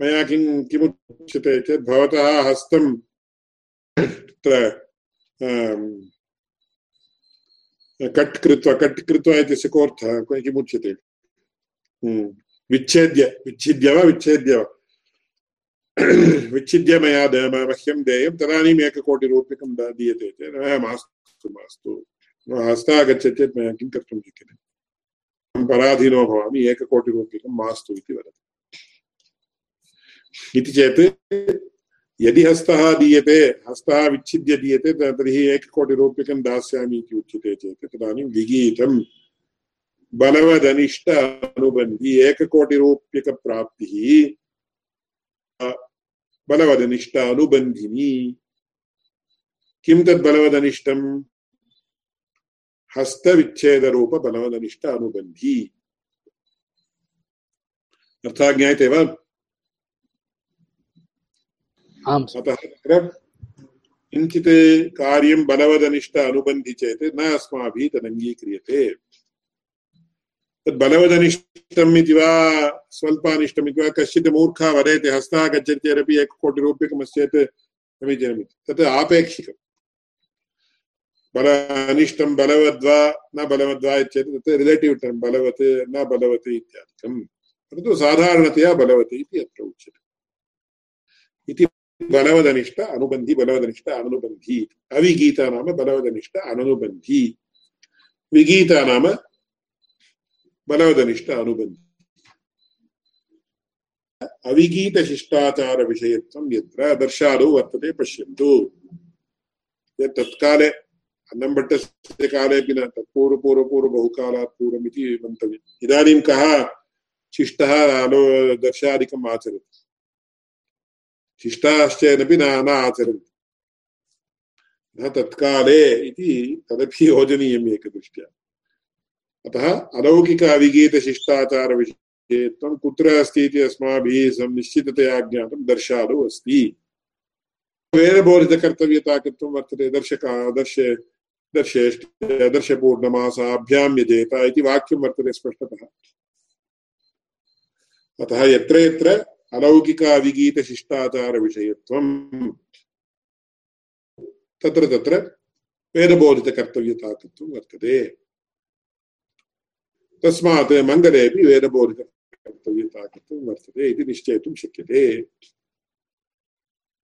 मया किं, किमुच्यते चेत् भवतः हस्तं तत्र कट् कृत्वा कट् कृत्वा इत्यस्य कोऽर्थः किमुच्यते? विच्छेद्य, विच्छिद्य वा, विच्छेद्य वा? विच्छिद्य मया मह्यं देयं तदानीम् एककोटिरूप्यकं दीयते चेत् मास्तु मास्तु। हस्तः आगच्छति चेत् मया किं कर्तुं शक्यते? पराधीनो भवामि एककोटिरूप्यकं मास्तु इति वदति इति चेत् यदि हस्तः दीयते हस्तः विच्छिद्य दीयते तर्हि एककोटिरूप्यकं दास्यामि इति उच्यते चेत् तदानीं विगीतं बलवदनिष्ठ अनुबन्धि एककोटिरूप्यकप्राप्तिः बलवदनिष्ठ अनुबन्धिनी किं तद् बलवदनिष्ठम् हस्तविच्छेदरूप बलवदनिष्ठ अनुबन्धी अर्थः ज्ञायते वा अतः किञ्चित् कार्यं बलवदनिष्ठ अनुबन्धि चेत् न अस्माभिः तदङ्गीक्रियते। तद् बलवदनिष्ठम् इति वा स्वल्पानिष्टम् इति वा कश्चित् मूर्खः वदेति हस्तः गच्छति चेदपि एककोटिरूप्यकमस्ति चेत् समीचीनमिति। तत् आपेक्षिकम्। बल अनिष्टं बलवद्वा, न बलवद्वा चेत् तत् रिलेटिव् बलवत्, न बलवत् इत्यादिकं परन्तु साधारणतया बलवत् इति अत्र उच्यते। इति बलवदनिष्ठ, अनुबन्धि बलवदनिष्ठ, अनुबन्धि। अविगीता नाम बलवदनिष्ठ, अनुबन्धि। विगीता नाम बलवदनिष्ठ, अनुबन्धि। अविगीतशिष्टाचारविषयत्वं यत्र दर्शादौ वर्तते, पश्यन्तु। यत् तत्काले अन्नम्भट्टस्य कालेपि न तत्पूर्वपूर्वपूर्व बहुकालात् पूर्वमिति मन्तव्यम् इदानीं कः शिष्टः आलो दर्शादिकम् आचरति शिष्टाश्चेदपि न न आचरन्ति न तत्काले इति, तदपि योजनीयम् एकदृष्ट्या अतः अलौकिक अविगीतशिष्टाचारविषये त्वं कुत्र अस्ति इति अस्माभिः निश्चिततया ज्ञातं दर्शादौ अस्ति। वेदबोधितकर्तव्यताकत्वं वर्तते, दर्शका दर्श दर्शेष्ट दर्शपूर्णमासाभ्यां इति वाक्यं वर्तते स्पष्टतः। अतः यत्र यत्र अलौकिक अविगीतशिष्टाचारविषयत्वं तत्र तत्र वेदबोधितकर्तव्यताकत्वं वर्तते। तस्मात् मङ्गलेपि वेदबोधितकर्तव्यताकत्वं वर्तते इति निश्चेतुं शक्यते।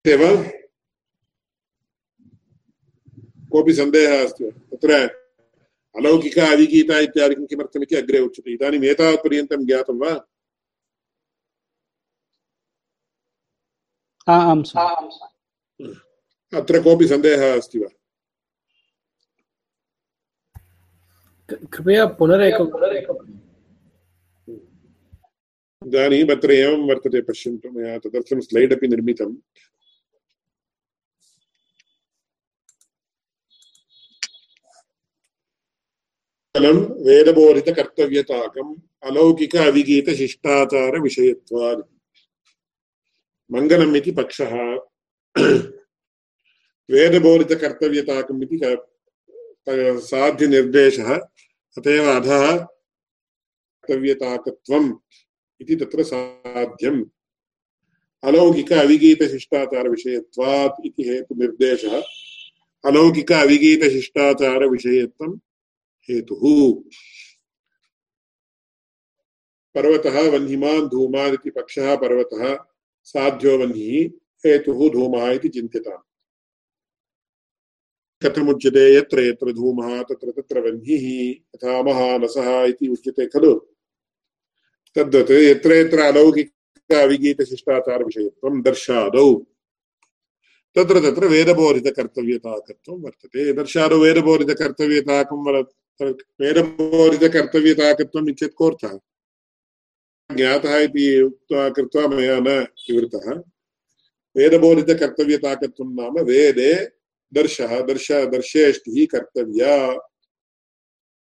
एव कोऽपि सन्देहः अस्ति वा? तत्र अलौकिक अविगीता इत्यादिकं किमर्थमिति अग्रे उच्यते। इदानीम् एतावत्पर्यन्तं ज्ञातं वा? अत्र कोऽपि सन्देहः अस्ति वा? कृपया पुनरेकं इदानीम् अत्र एवं वर्तते पश्यन्तु मया। तदर्थं स्लैड् अपि निर्मितम्। केवलं वेदबोधितकर्तव्यताकम् अलौकिक अविगीतशिष्टाचारविषयत्वात् मङ्गलम् इति पक्षः। वेदबोधितकर्तव्यताकम् इति साध्यनिर्देशः। अत एव अधः कर्तव्यताकत्वम् इति तत्र साध्यम्। अलौकिक अविगीतशिष्टाचारविषयत्वात् इति हेतुनिर्देशः। अलौकिक अविगीतशिष्टाचारविषयत्वम् हेतुः। पर्वतः वह्निमान् धूमान् पक्षः पर्वतः साध्यो वह्निः, हेतुः धूमः इति चिन्त्यताम् कथमुच्यते यत्र यत्र धूमः, तत्र तत्र वह्निः, यथा महानसः इति उच्यते खलु। तद्वत् यत्र यत्र अलौकिक दर्शादौ। तत्र तत्र वेदबोधितकर्तव्यताकत्वं वर्तते। दर्शादौ वेदबोधितकर्तव्यताकं वेदबोधितकर्तव्यताकत्वम् इत्येतत् कोऽर्थः ज्ञातः इति कृत्वा मया न विवृतः। वेदबोधितकर्तव्यताकत्वं नाम वेदे दर्शः, दर्श, दर्शेष्टिः कर्तव्या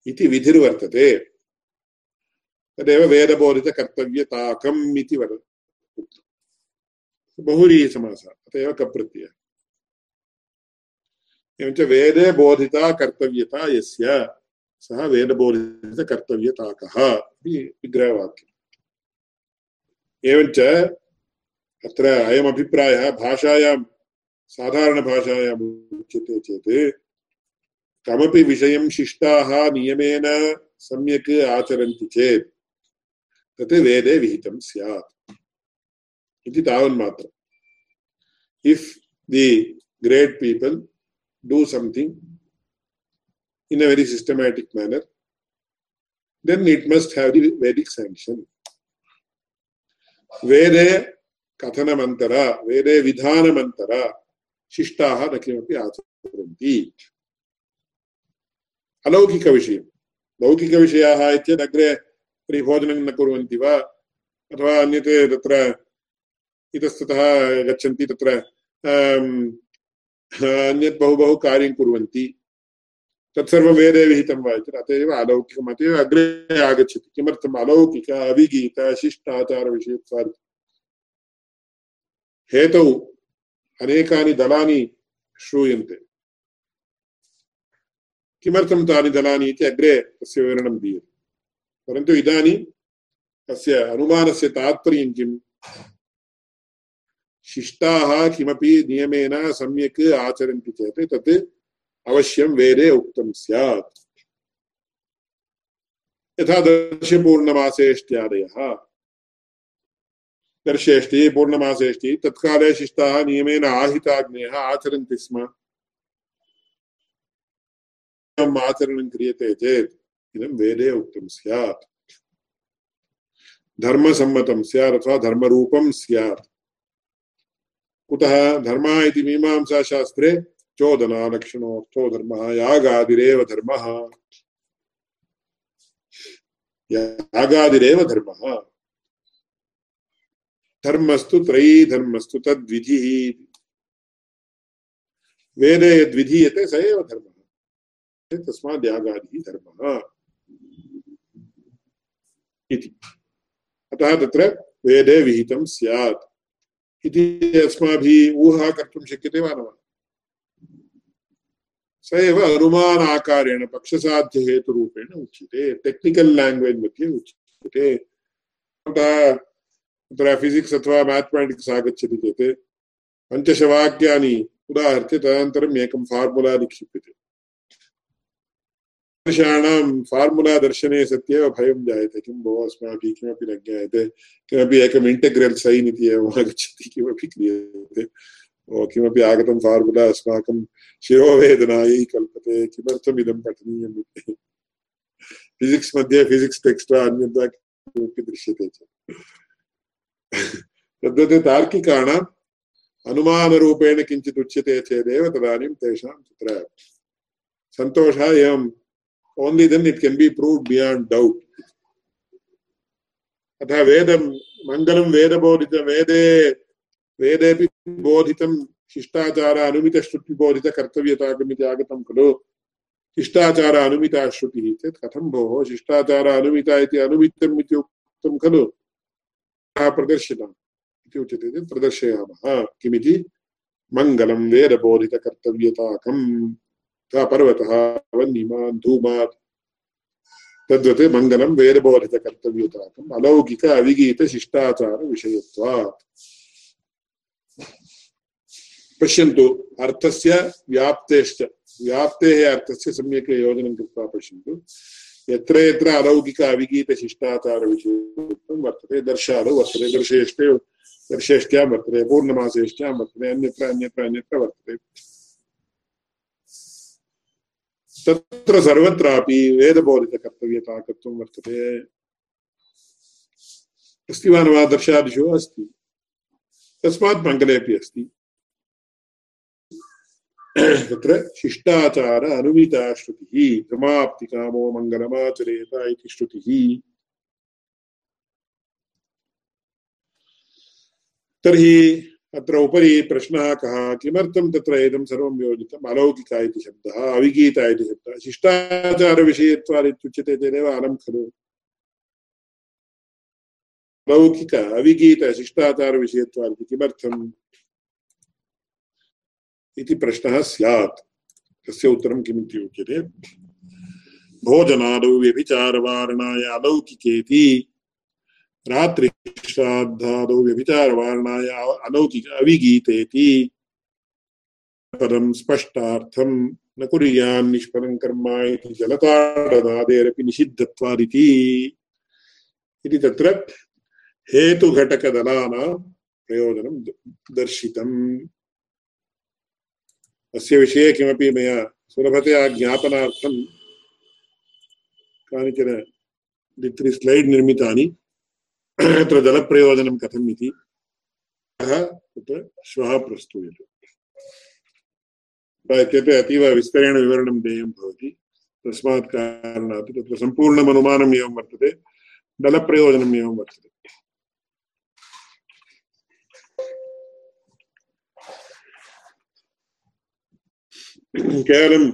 इति विधिर्वर्तते। तदेव वेदबोधितकर्तव्यताकम् इति वद बहुरीसमासः अत एव कप्रत्ययः। एवञ्च वेदे बोधिता कर्तव्यता यस्य। सः वेदबोधितकर्तव्यताकः इति विग्रहवाक्यम्। एवञ्च अत्र भाषायां, साधारणभाषायाम् उच्यते चेत्, कमपि विषयं शिष्टाः नियमेन सम्यक् आचरन्ति चेत्, तत् वेदे विहितं स्यात्। इति तावन्मात्रम्। If the great people do something in a very systematic manner, then it must have the Vedic sanction. वेदे कथनमन्तर वेदे विधानमन्तर शिष्टाः न किमपि आचरन्ति अलौकिकविषयं लौकिकविषयाः इत्येतत् अग्रे तर्हि भोजनं न कुर्वन्ति वा अथवा अन्यत् तत्र इतस्ततः गच्छन्ति तत्र अन्यत् बहु बहु कार्यं कुर्वन्ति तत्सर्वं वेदे विहितं वा इति अत एव अलौकिकम् अत एव अग्रे आगच्छति। किमर्थम् अलौकिक अविगीत शिष्टाचारविषयत्वात् हेतौ अनेकानि दलानि श्रूयन्ते। किमर्थं तानि दलानि इति अग्रे तस्य विवरणं दीयते। परन्तु इदानीं तस्य अनुमानस्य तात्पर्यं किम्? शिष्टाः किमपि नियमेन सम्यक् आचरन्ति चेत् तत् अवश्यं वेदे उक्तं स्यात्। यथा दर्शपूर्णमासेष्ट्यादयः दर्शेष्टि, पूर्णमासेष्टि, तत्काले शिष्टाः नियमेन आहिताग्नेयः आचरन्ति स्म। आचरणं क्रियते चेत् इदं वेदे उक्तं स्यात्। धर्मसम्मतं स्यात् अथवा धर्मरूपं स्यात्। कुतः धर्मः इति मीमांसाशास्त्रे चोदनालक्षणोऽर्थो धर्मः, यागादिरेव धर्मः। यागादिरेव धर्मः। धर्मस्तु त्रयी, धर्मस्तु तद्विधिः। वेदे यद्विधीयते, स एव धर्मः। तस्मात् यागादिः धर्मः। इति। अतः तत्र वेदे विहितं स्यात्। इति अस्माभिः ऊहा कर्तुं शक्यते वा न वा? स एव अनुमानाकारेण पक्षसाध्यहेतुरूपेण उच्यते। टेक्निकल् लाङ्ग्वेज् मध्ये उच्यते। तत्र फिसिक्स् अथवा मैथमेटिक्स् आगच्छति चेत् पञ्चशवाक्यानि उदाहर्त्य तदनन्तरम् एकं फार्मुला निक्षिप्यते। दर्शाणां फार्मुला दर्शने सत्येव भयं जायते। किं भोः अस्माभिः किमपि न ज्ञायते। किमपि एकम् इण्टिग्रल् सैन् इति एवम् आगच्छति किमपि क्रियते। किमपि आगतं फार्मुला अस्माकं शिरोवेदनायै कल्पते किमर्थम् इदं पठनीयम् इति। फिसिक्स् मध्ये फिसिक्स् टेक्स्ट् अन्यथा किमपि दृश्यते चेत् तद्वत् तार्किकाणाम् अनुमानरूपेण किञ्चित् उच्यते चेदेव तदानीं तेषां तत्र सन्तोषः एवं only then it can be proved beyond doubt अतः वेदं, मङ्गलं वेदबोधित वेदे वेदेपि बोधितं शिष्टाचार अनुमितश्रुतिबोधितकर्तव्यताकम् इति आगतं खलु। शिष्टाचार अनुमिता श्रुतिः चेत् कथं भोः? शिष्टाचार अनुमिता इति अनुमितम् इति उक्तं खलु। प्रदर्शितम् इति उच्यते चेत् प्रदर्शयामः। किमिति? मङ्गलं वेदबोधितकर्तव्यताकम्। पर्वतः, वह्निमान्, धूमात्। तद्वत् मङ्गलं वेदबोधितकर्तव्यताकम्। अलौकिक अविगीतशिष्टाचारविषयत्वात् पश्यन्तु अर्थस्य व्याप्तेश्च, व्याप्तेः अर्थस्य सम्यक् योजनं कृत्वा पश्यन्तु। यत्र यत्र अलौकिक अविगीतशिष्टाचारविषयत्वं वर्तते, दर्शादौ वर्तते, दर्शेष्टे, दर्शेष्ट्यां वर्तते पूर्णमासेष्ट्यां वर्तते, अन्यत्र अन्यत्र अन्यत्र वर्तते। तत्र सर्वत्रापि वेदबोधितकर्तव्यताकत्वं वर्तते। अस्ति वा न वा दर्शादिषु अस्ति। तस्मात् मङ्गलेपि अस्ति। तत्र शिष्टाचार अनुमिता श्रुतिः, समाप्तिकामो मङ्गलमाचरेत इति श्रुतिः। तर्हि अत्र उपरि प्रश्नः कः? किमर्थं तत्र इदं सर्वं योजितम्? अलौकिक इति शब्दः, अविगीत इति शब्दः। शिष्टाचारविषयत्वात् इत्युच्यते चेदेव अलं खलु। लौकिक अविगीत शिष्टाचारविषयत्वात् इति किमर्थम्? इति प्रश्नः स्यात्। तस्य उत्तरं किमिति उच्यते? भोजनादौ व्यभिचारवारणाय अलौकिकेति। रात्रिश्राद्धादौ व्यभिचारवारणाय अलौकिक, अविगीतेति। पदं स्पष्टार्थं न कुर्यान् निष्फलं कर्म इति जलताडनादेरपि निषिद्धत्वादिति। इति तत्र हेतुघटकदलानां प्रयोजनं दर्शितम्। अस्य विषये किमपि मया सुलभतया ज्ञापनार्थं कानिचन द्वित्रि स्लैड् निर्मितानि, अत्र जलप्रयोजनं कथम् इति तत्र श्वः प्रस्तूयते। इत्यपि अतीव विस्तरेण विवरणं देयं भवति। तस्मात् कारणात् तत्र सम्पूर्णम् एवं वर्तते एवं वर्तते। केवलं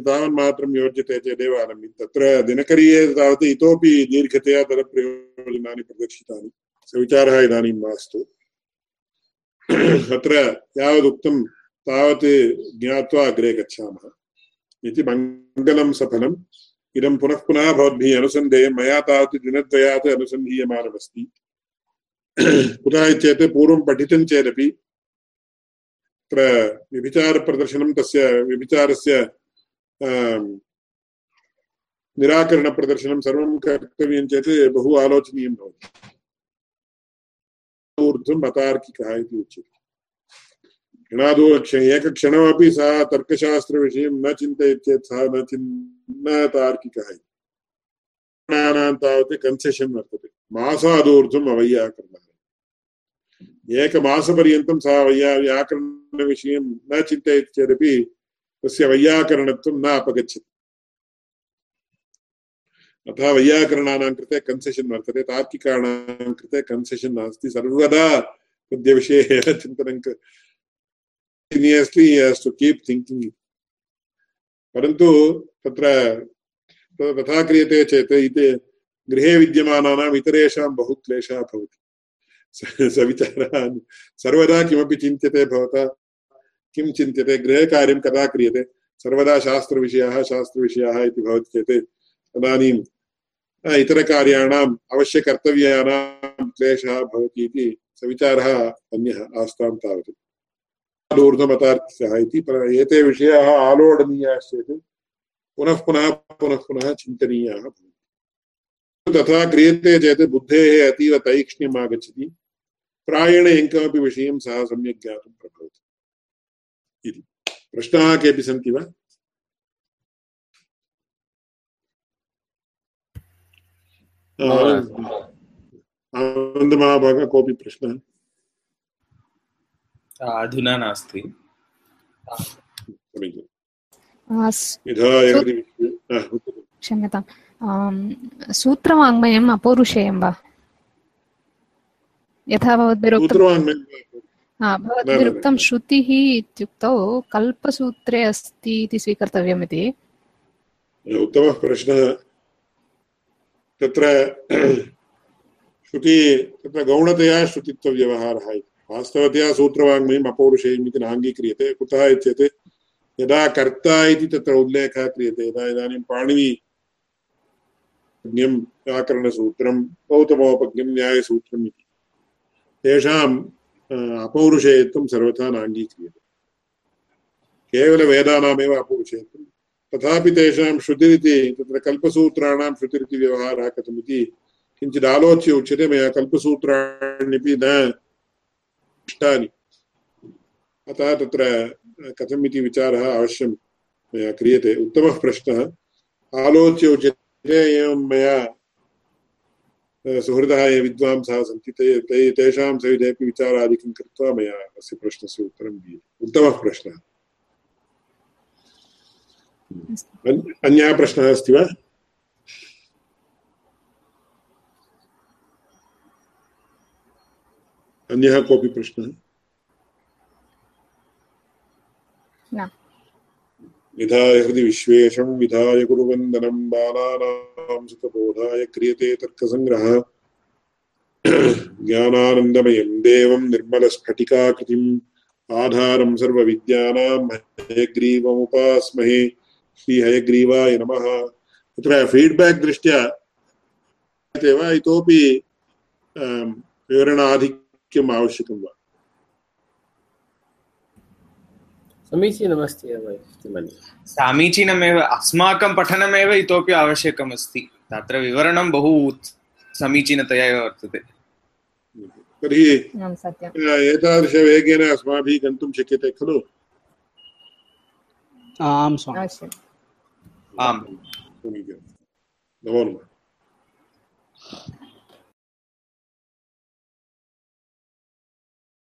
तावन्मात्रं योज्यते चेदेव अलम् तत्र दिनकरीये तावत् इतोपि दीर्घतया तदप्रयोजनानि प्रदर्शितानि स विचारः इदानीं मास्तु अत्र यावदुक्तं तावत् ज्ञात्वा अग्रे गच्छामः इति मङ्गलं सफलम् इदं पुनः पुनः भवद्भिः अनुसन्धेयं मया तावत् दिनद्वयात् अनुसन्धीयमानमस्ति कुतः चेत् पूर्वं पठितं चेदपि तत्र व्यभिचारप्रदर्शनं तस्य व्यभिचारस्य निराकरणप्रदर्शनं सर्वं कर्तव्यं चेत् बहु आलोचनीयं भवति। ऊर्ध्वम् अतार्किकः इति उच्यते। क्षणादो एकक्षणमपि सः तर्कशास्त्रविषयं न चिन्तयति चेत् सः न चिन् न तार्किकः इति। तावत् कन्सेशन् वर्तते। मासादूर्ध्वम् अवैयाकरणः एकमासपर्यन्तं सः वैया व्याकरणविषयं न चिन्तयति चेदपि तस्य वैयाकरणत्वं न अपगच्छति। अतः वैयाकरणानां कृते कन्सेशन् वर्तते, तार्किकाणां कृते कन्सेशन् नास्ति। सर्वदा पद्यविषये चिन्तनं has to keep परन्तु तत्र तथा क्रियते चेत् इति गृहे विद्यमानानाम् इतरेषां बहु क्लेशः भवति। सविचारः सर्वदा किमपि चिन्त्यते भवता, किं चिन्त्यते, गृहे कार्यं कदा क्रियते? सर्वदा शास्त्रविषयाः शास्त्रविषयाः इति भवति चेत् तदानीं इतरकार्याणाम् अवश्यकर्तव्यानां क्लेशः भवति इति सविचारः अन्यः आस्तां तावत्। ऊर्ध्वमतार्थः इति एते विषयाः आलोडनीयाश्चेत् पुनः पुनः पुनः पुनः चिन्तनीयाः भवन्ति। तथा क्रियते चेत् बुद्धेः अतीव तैक्ष्ण्यम् आगच्छति प्रायेण यं कमपि विषयं सः सम्यक् ज्ञातुं प्रभवति। इति। प्रश्नाः केऽपि सन्ति वा? आनन्दमहाभागः कोऽपि प्रश्नः? अधुना नास्ति। क्षम्यताम्। सूत्रवाङ्मयम् अपौरुषेयं वा? यथा भवद्भिरुक्तं सूत्रवाङ्मयं हा, भवद्भिरुक्तं न, न। श्रुतिः इत्युक्तौ कल्पसूत्रे अस्ति इति स्वीकर्तव्यम् इति उत्तमः प्रश्नः। तत्र श्रुति तत्र गौणतया श्रुतित्वव्यवहारः इति। वास्तवतया सूत्रवाङ्मयम् अपौरुषेयम् इति नाङ्गीक्रियते कुतः इत्येत्? यदा कर्ता इति तत्र उल्लेखः क्रियते यदा इदानीं पाणिनि ज्ञं व्याकरणसूत्रं गौतमोपज्ञं न्यायसूत्रम् इति। तेषाम् अपौरुषेयत्वं सर्वथा नाङ्गीक्रियते। केवलवेदानामेव अपौरुषेयत्वं। तथापि तेषां श्रुतिरिति, तत्र कल्पसूत्राणां श्रुतिरिति व्यवहारः कथमिति किञ्चित् आलोच्य उच्यते, मया कल्पसूत्राण्यपि न इष्टानि। अतः तत्र कथम् इति विचारः अवश्यं मया क्रियते। उत्तमः प्रश्नः। आलोच्य उच्यते, एवं मया सुहृदः ये विद्वांसः सन्ति ते ते तेषां सविधेपि विचारादिकं कृत्वा मया अस्य प्रश्नस्य उत्तरं दीयते। उत्तमः प्रश्नः। अन्य- अन्यः प्रश्नः अस्ति वा? अन्यः कोऽपि प्रश्नः? विधाय हृदि विश्वेशं विधाय गुरुवन्दनं बालानां सुखबोधाय क्रियते तर्कसङ्ग्रहः। ज्ञानानन्दमयं देवं निर्मलस्फटिकाकृतिम्, आधारं सर्वविद्यानां हयग्रीवमुपास्महे। श्रीहयग्रीवाय नमः। तत्र फीड्बेक् दृष्ट्या इतोपि विवरणाधिक्यम् आवश्यकं वा? समीचीनमस्ति एव इति मन्ये। समीचीनमेव अस्माकं पठनमेव इतोपि आवश्यकमस्ति। तत्र विवरणं बहु समीचीनतया एव वर्तते। तर्हि एतादृशवेगेन अस्माभिः गन्तुं शक्यते खलु? आं स्वामि। अवश्यम्। आम्। नमो नमः।